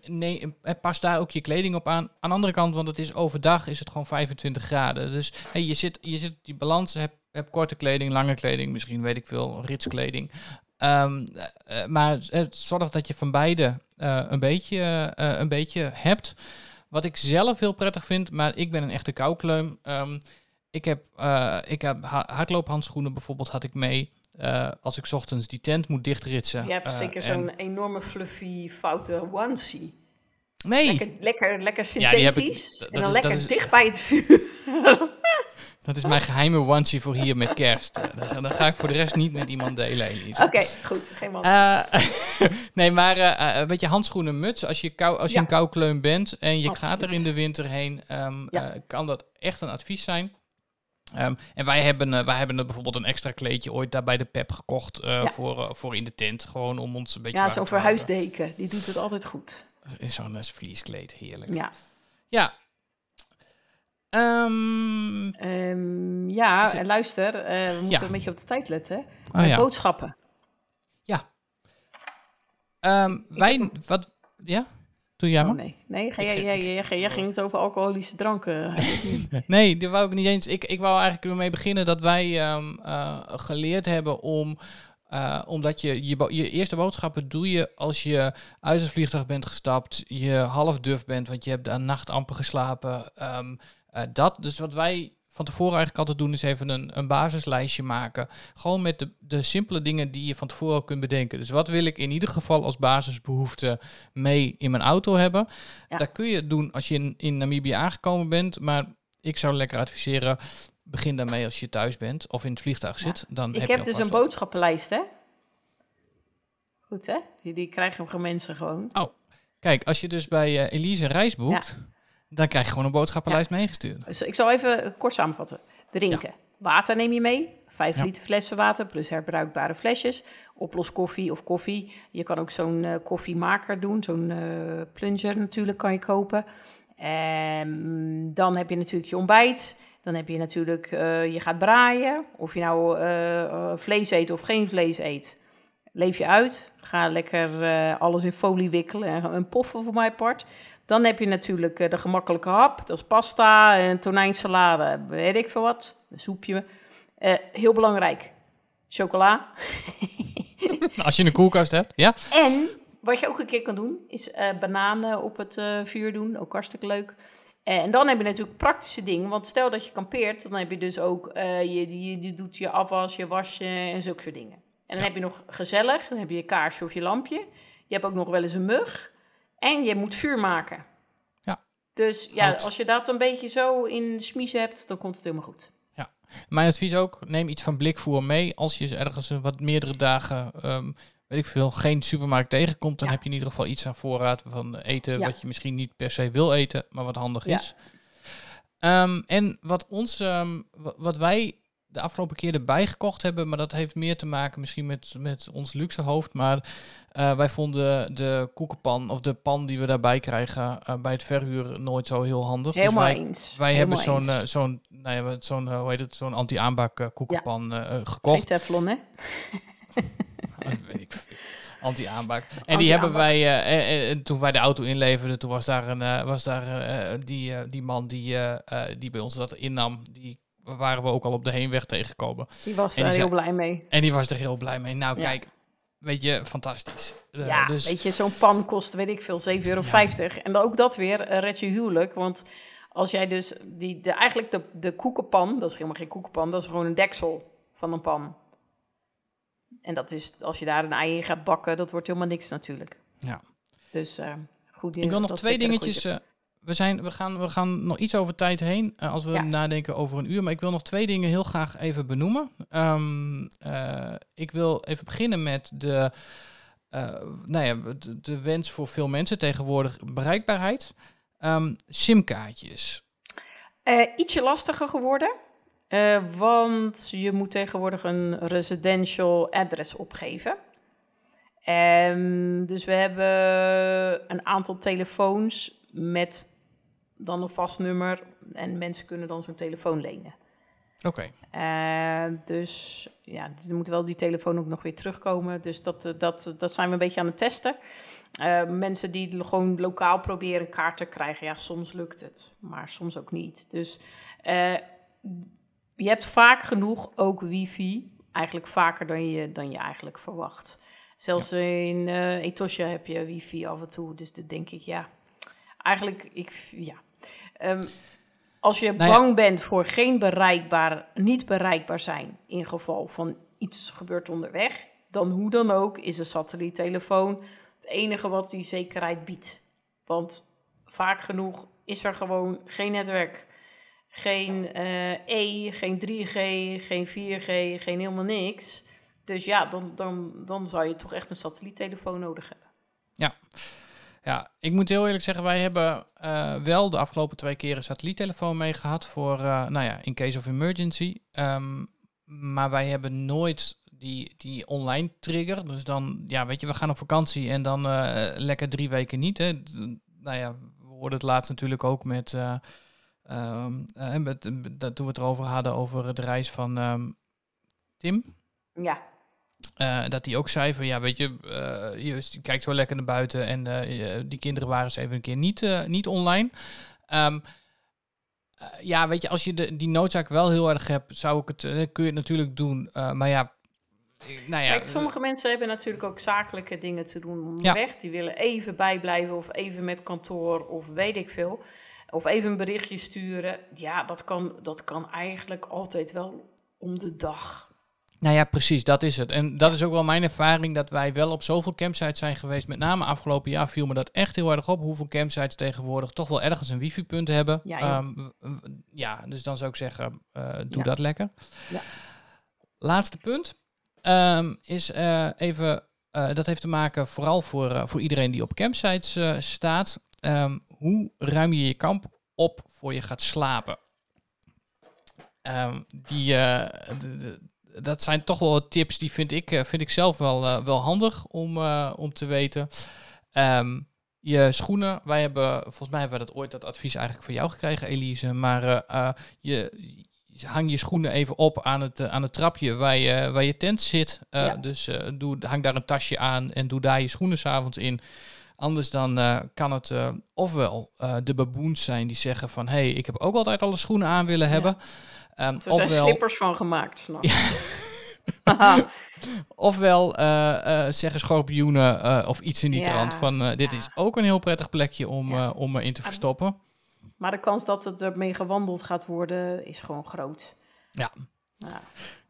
Speaker 1: nee, eh, pas daar ook je kleding op aan. Aan de andere kant, want het is overdag, is het gewoon 25 graden. Dus je, zit, je zit die balans, heb, heb korte kleding, lange kleding, misschien weet ik veel, ritskleding. Eh, maar eh, zorg dat je van beide een, beetje, een beetje hebt. Wat ik zelf heel prettig vind, maar ik ben een echte koukleum. Ehm, ik heb, ik heb ha- hardloophandschoenen bijvoorbeeld had ik mee. Eh, als ik 's ochtends die tent moet dichtritsen.
Speaker 2: Je hebt
Speaker 1: eh,
Speaker 2: zeker
Speaker 1: en-
Speaker 2: zo'n enorme fluffy foute onesie.
Speaker 1: Nee,
Speaker 2: Lekker, lekker,
Speaker 1: Ja, ik-
Speaker 2: synthetisch.
Speaker 1: dat
Speaker 2: en dan
Speaker 1: is-
Speaker 2: lekker
Speaker 1: is-
Speaker 2: dicht bij het vuur. [laughs]
Speaker 1: dat is mijn geheime onesie voor hier met kerst. Eh, dan ga ik voor de rest niet met iemand delen.
Speaker 2: Oké, goed. Geen.
Speaker 1: Eh, [laughs] nee, maar een beetje handschoenen, muts. Als je, kou, als je
Speaker 2: Ja.
Speaker 1: een koukleum bent en je gaat er in de winter heen, ehm,
Speaker 2: Ja.
Speaker 1: eh, kan dat echt een advies zijn. Ehm, en wij hebben, eh, wij hebben er bijvoorbeeld een extra kleedje ooit daar bij de PEP gekocht eh,
Speaker 2: Ja.
Speaker 1: voor, eh, voor in de tent. Gewoon om ons een beetje
Speaker 2: ja, zo'n verhuisdeken. Die doet het altijd goed.
Speaker 1: Is Zo'n vlieskleed, heerlijk.
Speaker 2: Ja.
Speaker 1: Ja. Ehm,
Speaker 2: Ehm, ja, en luister. we moeten
Speaker 1: Ja.
Speaker 2: een beetje op de tijd letten.
Speaker 1: oh ja.
Speaker 2: Boodschappen.
Speaker 1: Ehm, wij, wat, ja? Doe jij
Speaker 2: Oh,
Speaker 1: maar.
Speaker 2: nee. Nee, ga jij, ging het over alcoholische dranken. [laughs]
Speaker 1: Nee, die wou ik niet eens. Ik, ik wou eigenlijk ermee beginnen dat wij ehm, eh, geleerd hebben om. eh, omdat je, je je eerste boodschappen doe je als je uit het vliegtuig bent gestapt, je half duf bent, want je hebt een nacht amper geslapen. ehm, eh, dat, dus wat wij van tevoren eigenlijk altijd doen, is even een, een basislijstje maken. Gewoon met de, de simpele dingen die je van tevoren kunt bedenken. Dus wat wil ik in ieder geval als basisbehoefte mee in mijn auto hebben?
Speaker 2: Ja.
Speaker 1: Dat kun je doen als je in, in Namibië aangekomen bent, maar ik zou lekker adviseren, begin daarmee als je thuis bent of in het vliegtuig
Speaker 2: Ja.
Speaker 1: zit. Dan
Speaker 2: Ik
Speaker 1: heb,
Speaker 2: dus een boodschappenlijst, hè? Goed, hè? Die, die krijgen gewoon mensen gewoon.
Speaker 1: Kijk, als je dus bij eh, Elise reis boekt, dan krijg je gewoon een boodschappenlijst meegestuurd.
Speaker 2: Dus ik zal even kort samenvatten. Drinken. Water neem je mee. 5
Speaker 1: Ja.
Speaker 2: liter flessen water plus herbruikbare flesjes. Oploskoffie of koffie. Je kan ook zo'n eh, koffiemaker doen. Zo'n eh, plunger natuurlijk kan je kopen. Ehm, dan heb je natuurlijk je ontbijt. Dan heb je natuurlijk, eh, je gaat braaien. Of je nou vlees eet of geen vlees eet. Leef je uit. Ga lekker alles in folie wikkelen en, en poffen voor mijn part. Dan heb je natuurlijk eh, de gemakkelijke hap. Dat is pasta en tonijnsalade, weet ik veel wat. Een soepje. Eh, heel belangrijk. Chocola. [laughs]
Speaker 1: Als je een koelkast hebt, ja?
Speaker 2: En wat je ook een keer kan doen, is eh, bananen op het vuur doen. Ook hartstikke leuk. En dan heb je natuurlijk praktische dingen. Want stel dat je kampeert, dan heb je dus ook... je, je, je doet je afwas, je wasje en zulke soort dingen. En dan heb je nog gezellig, dan heb je je kaarsje of je lampje. Je hebt ook nog wel eens een mug. En je moet vuur maken.
Speaker 1: Ja.
Speaker 2: Dus ja, als je dat een beetje zo in de smies hebt, dan komt het helemaal goed.
Speaker 1: Mijn advies ook, neem iets van blikvoer mee. Als je ergens wat meerdere dagen, ehm, weet ik veel, geen supermarkt tegenkomt, dan
Speaker 2: Ja.
Speaker 1: heb je in ieder geval iets aan voorraad van eten
Speaker 2: Ja.
Speaker 1: wat je misschien niet per se wil eten, maar wat handig
Speaker 2: Ja.
Speaker 1: is. Ehm, en wat, ons, ehm, wa- wat wij de afgelopen keer erbij gekocht hebben, maar dat heeft meer te maken misschien met, met ons luxe hoofd, maar eh, wij vonden de koekenpan of de pan die we daarbij krijgen eh, bij het verhuren nooit zo heel handig. Dus
Speaker 2: Helemaal
Speaker 1: wij,
Speaker 2: eens.
Speaker 1: wij
Speaker 2: Helemaal
Speaker 1: hebben zo'n, eh, zo'n, nou ja, zo'n, hoe heet het, zo'n anti-aanbak koekenpan eh, gekocht.
Speaker 2: Geen teflon, hè? [laughs]
Speaker 1: Weet ik. Anti-aanbak. En die hebben wij, en toen wij de auto inleverden, toen was daar, een, was daar die, die man die, die bij ons dat innam. Die waren we ook al op de heenweg tegengekomen.
Speaker 2: Die was
Speaker 1: En
Speaker 2: daar
Speaker 1: die
Speaker 2: heel blij mee.
Speaker 1: En die was er heel blij mee. Nou,
Speaker 2: Ja.
Speaker 1: kijk, weet je, fantastisch. Eh,
Speaker 2: ja,
Speaker 1: dus,
Speaker 2: weet je, zo'n pan kost, weet ik veel, 7,50 euro. En dan ook dat weer, eh, red je huwelijk. Want als jij dus, die, de, eigenlijk de, de koekenpan, dat is helemaal geen koekenpan, dat is gewoon een deksel van een pan. En dat is, als je daar een ei in gaat bakken, dat wordt helemaal niks natuurlijk.
Speaker 1: Ja.
Speaker 2: Dus eh, goed.
Speaker 1: ik wil nog twee dingetjes. We, zijn, we, gaan, we gaan nog iets over tijd heen eh, als we
Speaker 2: Ja.
Speaker 1: nadenken over een uur. Maar ik wil nog twee dingen heel graag even benoemen. Ehm, eh, ik wil even beginnen met de, eh, nou ja, de, de wens voor veel mensen tegenwoordig bereikbaarheid. Ehm, SIM-kaartjes.
Speaker 2: Ietsje lastiger geworden. want je moet tegenwoordig een residential address opgeven. Ehm, dus we hebben een aantal telefoons met dan een vast nummer. En mensen kunnen dan zo'n telefoon lenen.
Speaker 1: Oké.
Speaker 2: Eh, dus ja, er moet wel die telefoon ook nog weer terugkomen. Dus dat, eh, dat, dat zijn we een beetje aan het testen. Eh, mensen die gewoon lokaal proberen kaart te krijgen, ja, soms lukt het, maar soms ook niet. Dus je hebt vaak genoeg ook wifi, eigenlijk vaker dan je, dan je eigenlijk verwacht. Zelfs in eh Etosha heb je wifi af en toe, dus dan denk ik, ja, eigenlijk, ik, ja. Ehm, als je
Speaker 1: Nou ja.
Speaker 2: bang bent voor geen bereikbaar, niet bereikbaar zijn in geval van iets gebeurt onderweg, dan hoe dan ook is een satelliettelefoon het enige wat die zekerheid biedt. Want vaak genoeg is er gewoon geen netwerk, geen eh, E, geen 3G, geen 4G, geen helemaal niks. Dus ja, dan, dan, dan zou je toch echt een satelliettelefoon nodig hebben.
Speaker 1: Ja, ik moet heel eerlijk zeggen, wij hebben eh, wel de afgelopen twee keer een satelliettelefoon mee gehad voor, eh, nou ja, in case of emergency. Ehm, maar wij hebben nooit die, die online trigger. Dus dan, ja, weet je, we gaan op vakantie en dan eh, lekker drie weken niet. Hè. Nou ja, we hoorden het laatst natuurlijk ook met, eh, met, met- toen we het erover hadden over de reis van ehm, Tim.
Speaker 2: Ja,
Speaker 1: Eh, dat hij ook zei van, ja, weet je, eh, je kijkt zo lekker naar buiten en eh, die kinderen waren eens even een keer niet, niet online. Ehm, eh, ja, weet je, als je de, die noodzaak wel heel erg hebt, zou ik het, kun je het natuurlijk doen. Maar ja, nou ja.
Speaker 2: Kijk, sommige mensen hebben natuurlijk ook zakelijke dingen te doen onderweg. Die willen even bijblijven of even met kantoor of weet ik veel. Of even een berichtje sturen. Ja, dat kan, dat kan eigenlijk altijd wel om de dag.
Speaker 1: Nou ja, precies, dat is het. En dat is ook wel mijn ervaring dat wij wel op zoveel campsites zijn geweest. Met name afgelopen jaar viel me dat echt heel erg op. Hoeveel campsites tegenwoordig toch wel ergens een wifi-punt hebben.
Speaker 2: Ja.
Speaker 1: Ehm, ja, dus dan zou ik zeggen, eh, doe
Speaker 2: Ja.
Speaker 1: dat lekker.
Speaker 2: Ja.
Speaker 1: Laatste punt ehm, is eh, even, eh, dat heeft te maken vooral voor, voor iedereen die op campsites staat. Ehm, hoe ruim je je kamp op voor je gaat slapen? die, de- de- dat zijn toch wel tips die vind ik, eh, vind ik zelf wel, eh, wel handig om, eh, om te weten. Ehm, je schoenen, wij hebben, volgens mij hebben we dat ooit dat advies eigenlijk van jou gekregen, Elise. Maar je, hang je schoenen even op aan het, aan het trapje waar je, waar je tent zit.
Speaker 2: Ja.
Speaker 1: Dus doe, hang daar een tasje aan en doe daar je schoenen s'avonds in. Anders dan kan het ofwel de baboons zijn die zeggen van... hé, hey, ik heb ook altijd alle schoenen aan willen
Speaker 2: Ja.
Speaker 1: Ehm,
Speaker 2: Er zijn
Speaker 1: ofwel,
Speaker 2: slippers van gemaakt, snap [laughs]
Speaker 1: ofwel eh, eh, zeggen schorpioenen eh, of iets in die
Speaker 2: Ja,
Speaker 1: trant van... dit
Speaker 2: ja.
Speaker 1: is ook een heel prettig plekje om,
Speaker 2: Ja.
Speaker 1: om in te
Speaker 2: Ah,
Speaker 1: verstoppen.
Speaker 2: maar de kans dat het ermee gewandeld gaat worden is gewoon groot.
Speaker 1: Ja.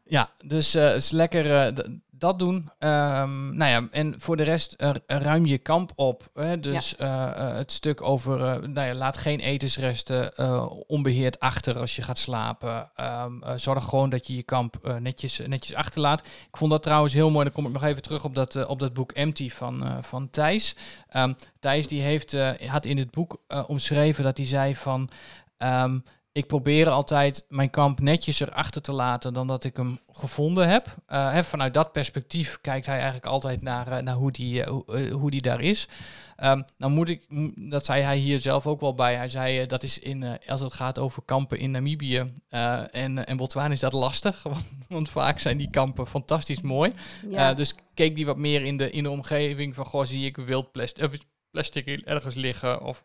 Speaker 2: Ja.
Speaker 1: Dus eh is lekker eh, dat doen. Ehm, nou ja, en voor de rest eh, ruim je kamp op. Hè? Dus het stuk over, nou ja, laat geen etensresten eh, onbeheerd achter als je gaat slapen. Ehm, eh, zorg gewoon dat je je kamp netjes, netjes achterlaat. Ik vond dat trouwens heel mooi. Dan kom ik nog even terug op dat, op dat boek Empty van, van Thijs. Ehm, Thijs die heeft, had in het boek omschreven dat hij zei van... ik probeer altijd mijn kamp netjes erachter te laten dan dat ik hem gevonden heb. Eh, hè, vanuit dat perspectief kijkt hij eigenlijk altijd naar, eh, naar hoe, die, eh, hoe, eh, hoe die daar is. Ehm, nou moet ik, dat zei hij hier zelf ook wel bij. Hij zei eh, dat is in, eh, als het gaat over kampen in Namibië eh, en, en Botswana is dat lastig. [laughs] Want, want vaak zijn die kampen fantastisch mooi.
Speaker 2: Ja.
Speaker 1: Eh, dus keek die wat meer in de, in de omgeving van, goh, zie ik wild plastic, plastic ergens liggen of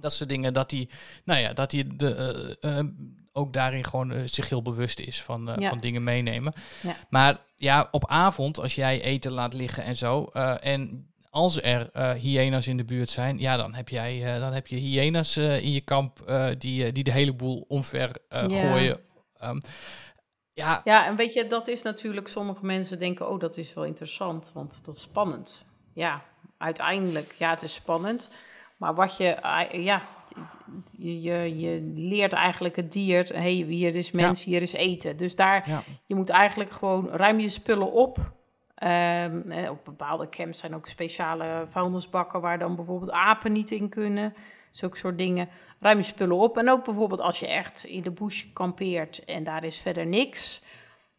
Speaker 1: dat soort dingen. Dat hij, nou ja, dat hij de, eh, eh, ook daarin gewoon eh, zich heel bewust is van,
Speaker 2: Ja.
Speaker 1: van dingen meenemen.
Speaker 2: Ja.
Speaker 1: Maar ja, op avond, als jij eten laat liggen en zo, en als er eh hyena's in de buurt zijn, ja, dan heb jij dan heb je hyena's in je kamp die, die de hele boel omver
Speaker 2: Ja.
Speaker 1: gooien. Ehm, ja,
Speaker 2: Ja, en weet je, dat is natuurlijk, sommige mensen denken, oh, dat is wel interessant, want dat is spannend. Ja, uiteindelijk, ja, het is spannend. Maar wat je, eh, ja, je, je, leert eigenlijk het dier, hé, hey, hier is mens, hier is eten. Dus daar,
Speaker 1: ja,
Speaker 2: je moet eigenlijk gewoon, ruim je spullen op. Ehm, eh, op bepaalde camps zijn ook speciale vuilnisbakken waar dan bijvoorbeeld apen niet in kunnen. Zulke soort dingen. Ruim je spullen op. En ook bijvoorbeeld als je echt in de bush kampeert en daar is verder niks.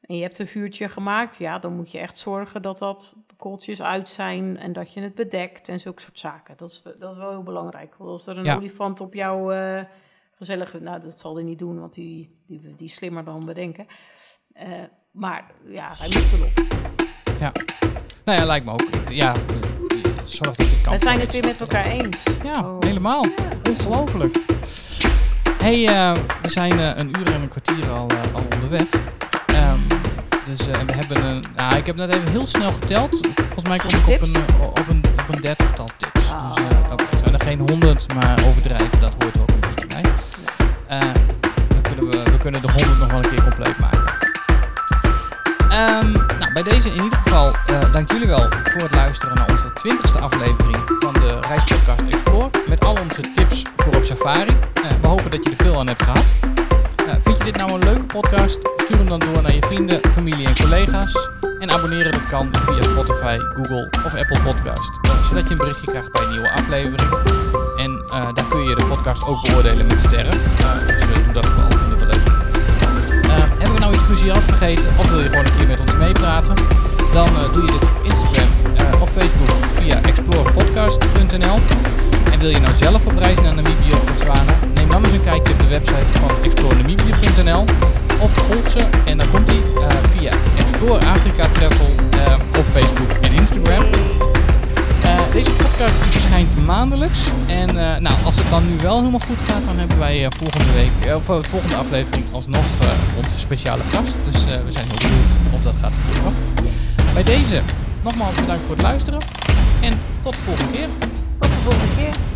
Speaker 2: En je hebt een vuurtje gemaakt. Ja, dan moet je echt zorgen dat dat de kooltjes uit zijn en dat je het bedekt en zulke soort zaken. Dat is, dat is wel heel belangrijk. Want als er een
Speaker 1: Ja.
Speaker 2: olifant op jouw eh, gezellige... Nou, dat zal hij niet doen, want die, die, die is slimmer dan we denken. Eh, maar ja, ruim je spullen op.
Speaker 1: nou ja, lijkt me ook. Ja, zorg dat je kamp
Speaker 2: We zijn het weer met elkaar eens.
Speaker 1: Ja,
Speaker 2: Oh.
Speaker 1: helemaal. Ongelooflijk. hey, eh, we zijn een uur en een kwartier al, al onderweg. Dus eh, we hebben een... Nou, ik heb net even heel snel geteld. Volgens mij kom ik op een, op een, op een dertigtal tips.
Speaker 2: Ah.
Speaker 1: Dus oké, het zijn er geen honderd, maar overdrijven, dat hoort er ook een beetje bij. Eh, dan kunnen we, we kunnen de honderd nog wel een keer compleet maken. Ehm, nou, bij deze in ieder geval dank jullie wel voor het luisteren naar onze twintigste aflevering van de Reispodcast Explore. Met al onze tips voor op safari. We hopen dat je er veel aan hebt gehad. Dit nou een leuke podcast? Stuur hem dan door naar je vrienden, familie en collega's. En abonneren dat kan via Spotify, Google of Apple Podcast. zodat je een berichtje krijgt bij een nieuwe aflevering. En eh dan kun je de podcast ook beoordelen met sterren. Eh, doe dat vooral, vinden we leuk. Eh, hebben we nou iets cruciaals vergeten of wil je gewoon een keer met ons meepraten? Dan eh, doe je dit op Instagram of Facebook via explorepodcast.nl. En wil je nou zelf op reis naar Namibië of Botswana? Dan eens een kijkje op de website van explorenamibia.nl of volg ze en dan komt die eh, via Explore Africa Travel eh, op Facebook en Instagram. Eh, deze podcast verschijnt maandelijks. En nou, als het dan nu wel helemaal goed gaat, dan hebben wij volgende week, of volgende aflevering alsnog onze speciale gast. Dus we zijn heel benieuwd of dat gaat gebeuren. Bij deze nogmaals bedankt voor het luisteren. En tot de volgende keer.
Speaker 2: Tot de volgende keer.